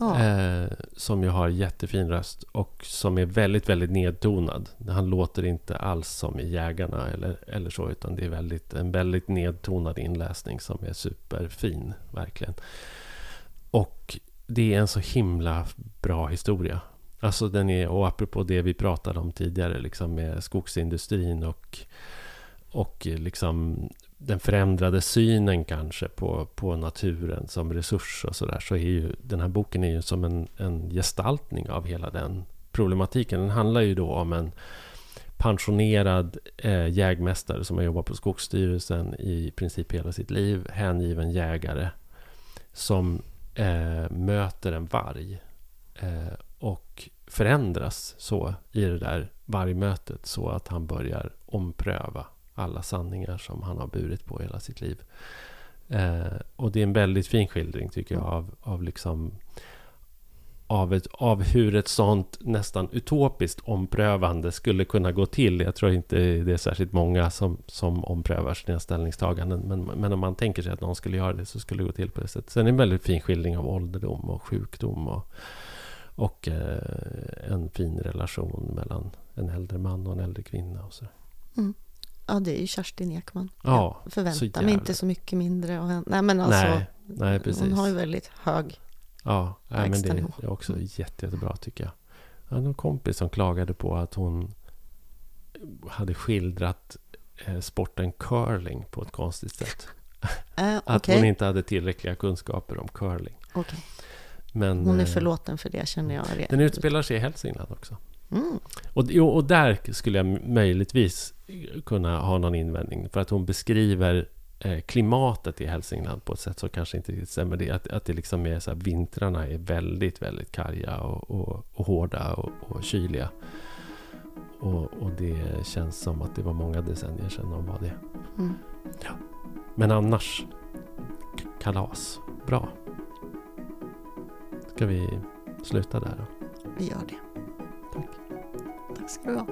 ja. Eh, som ju har jättefin röst och som är väldigt, väldigt nedtonad. Han låter inte alls som i Jägarna eller, eller så, utan det är väldigt, en väldigt nedtonad inläsning som är superfin, verkligen. Och det är en så himla bra historia. Alltså den är, och apropå det vi pratade om tidigare, liksom med skogsindustrin och, och liksom den förändrade synen kanske på, på naturen som resurs och sådär. Så är ju den här boken är ju som en, en gestaltning av hela den problematiken. Den handlar ju då om en pensionerad eh, jägmästare som har jobbat på Skogsstyrelsen i princip hela sitt liv. Hängiven jägare som eh, möter en varg eh, och förändras så i det där vargmötet så att han börjar ompröva alla sanningar som han har burit på hela sitt liv. Eh, och det är en väldigt fin skildring tycker jag av, av liksom av, ett, av hur ett sånt nästan utopiskt omprövande skulle kunna gå till. Jag tror inte det är särskilt många som, som omprövar sina ställningstaganden. Men, men om man tänker sig att någon skulle göra det så skulle det gå till på det sättet. Sen är det en väldigt fin skildring av ålderdom och sjukdom och, och eh, en fin relation mellan en äldre man och en äldre kvinna. Och så. Ja, det är ju Kerstin Ekman. Ja, Jag förväntar mig inte så mycket mindre av henne. Nej, men alltså, nej, nej, precis. hon har ju väldigt hög... Ja, nej, men det är också jätte, jättebra tycker jag. Jag hade en kompis som klagade på att hon hade skildrat eh, sporten curling på ett konstigt sätt. Äh, Att hon inte hade tillräckliga kunskaper om curling. okej. Men, hon är eh, förlåten för det känner jag. Den utspelar sig i Hälsingland också. Mm. Och, och där skulle jag möjligtvis kunna ha någon invändning. För att hon beskriver klimatet i Hälsingland på ett sätt som kanske inte riktigt stämmer. Det, att, att det liksom är så här, vintrarna är väldigt, väldigt karga och, och, och hårda och, och kyliga. Och, och det känns som att det var många decennier sedan de var det. Mm. Men annars, kalas. Bra. Ska vi sluta där då? Vi gör det. Tack. Tack ska du ha.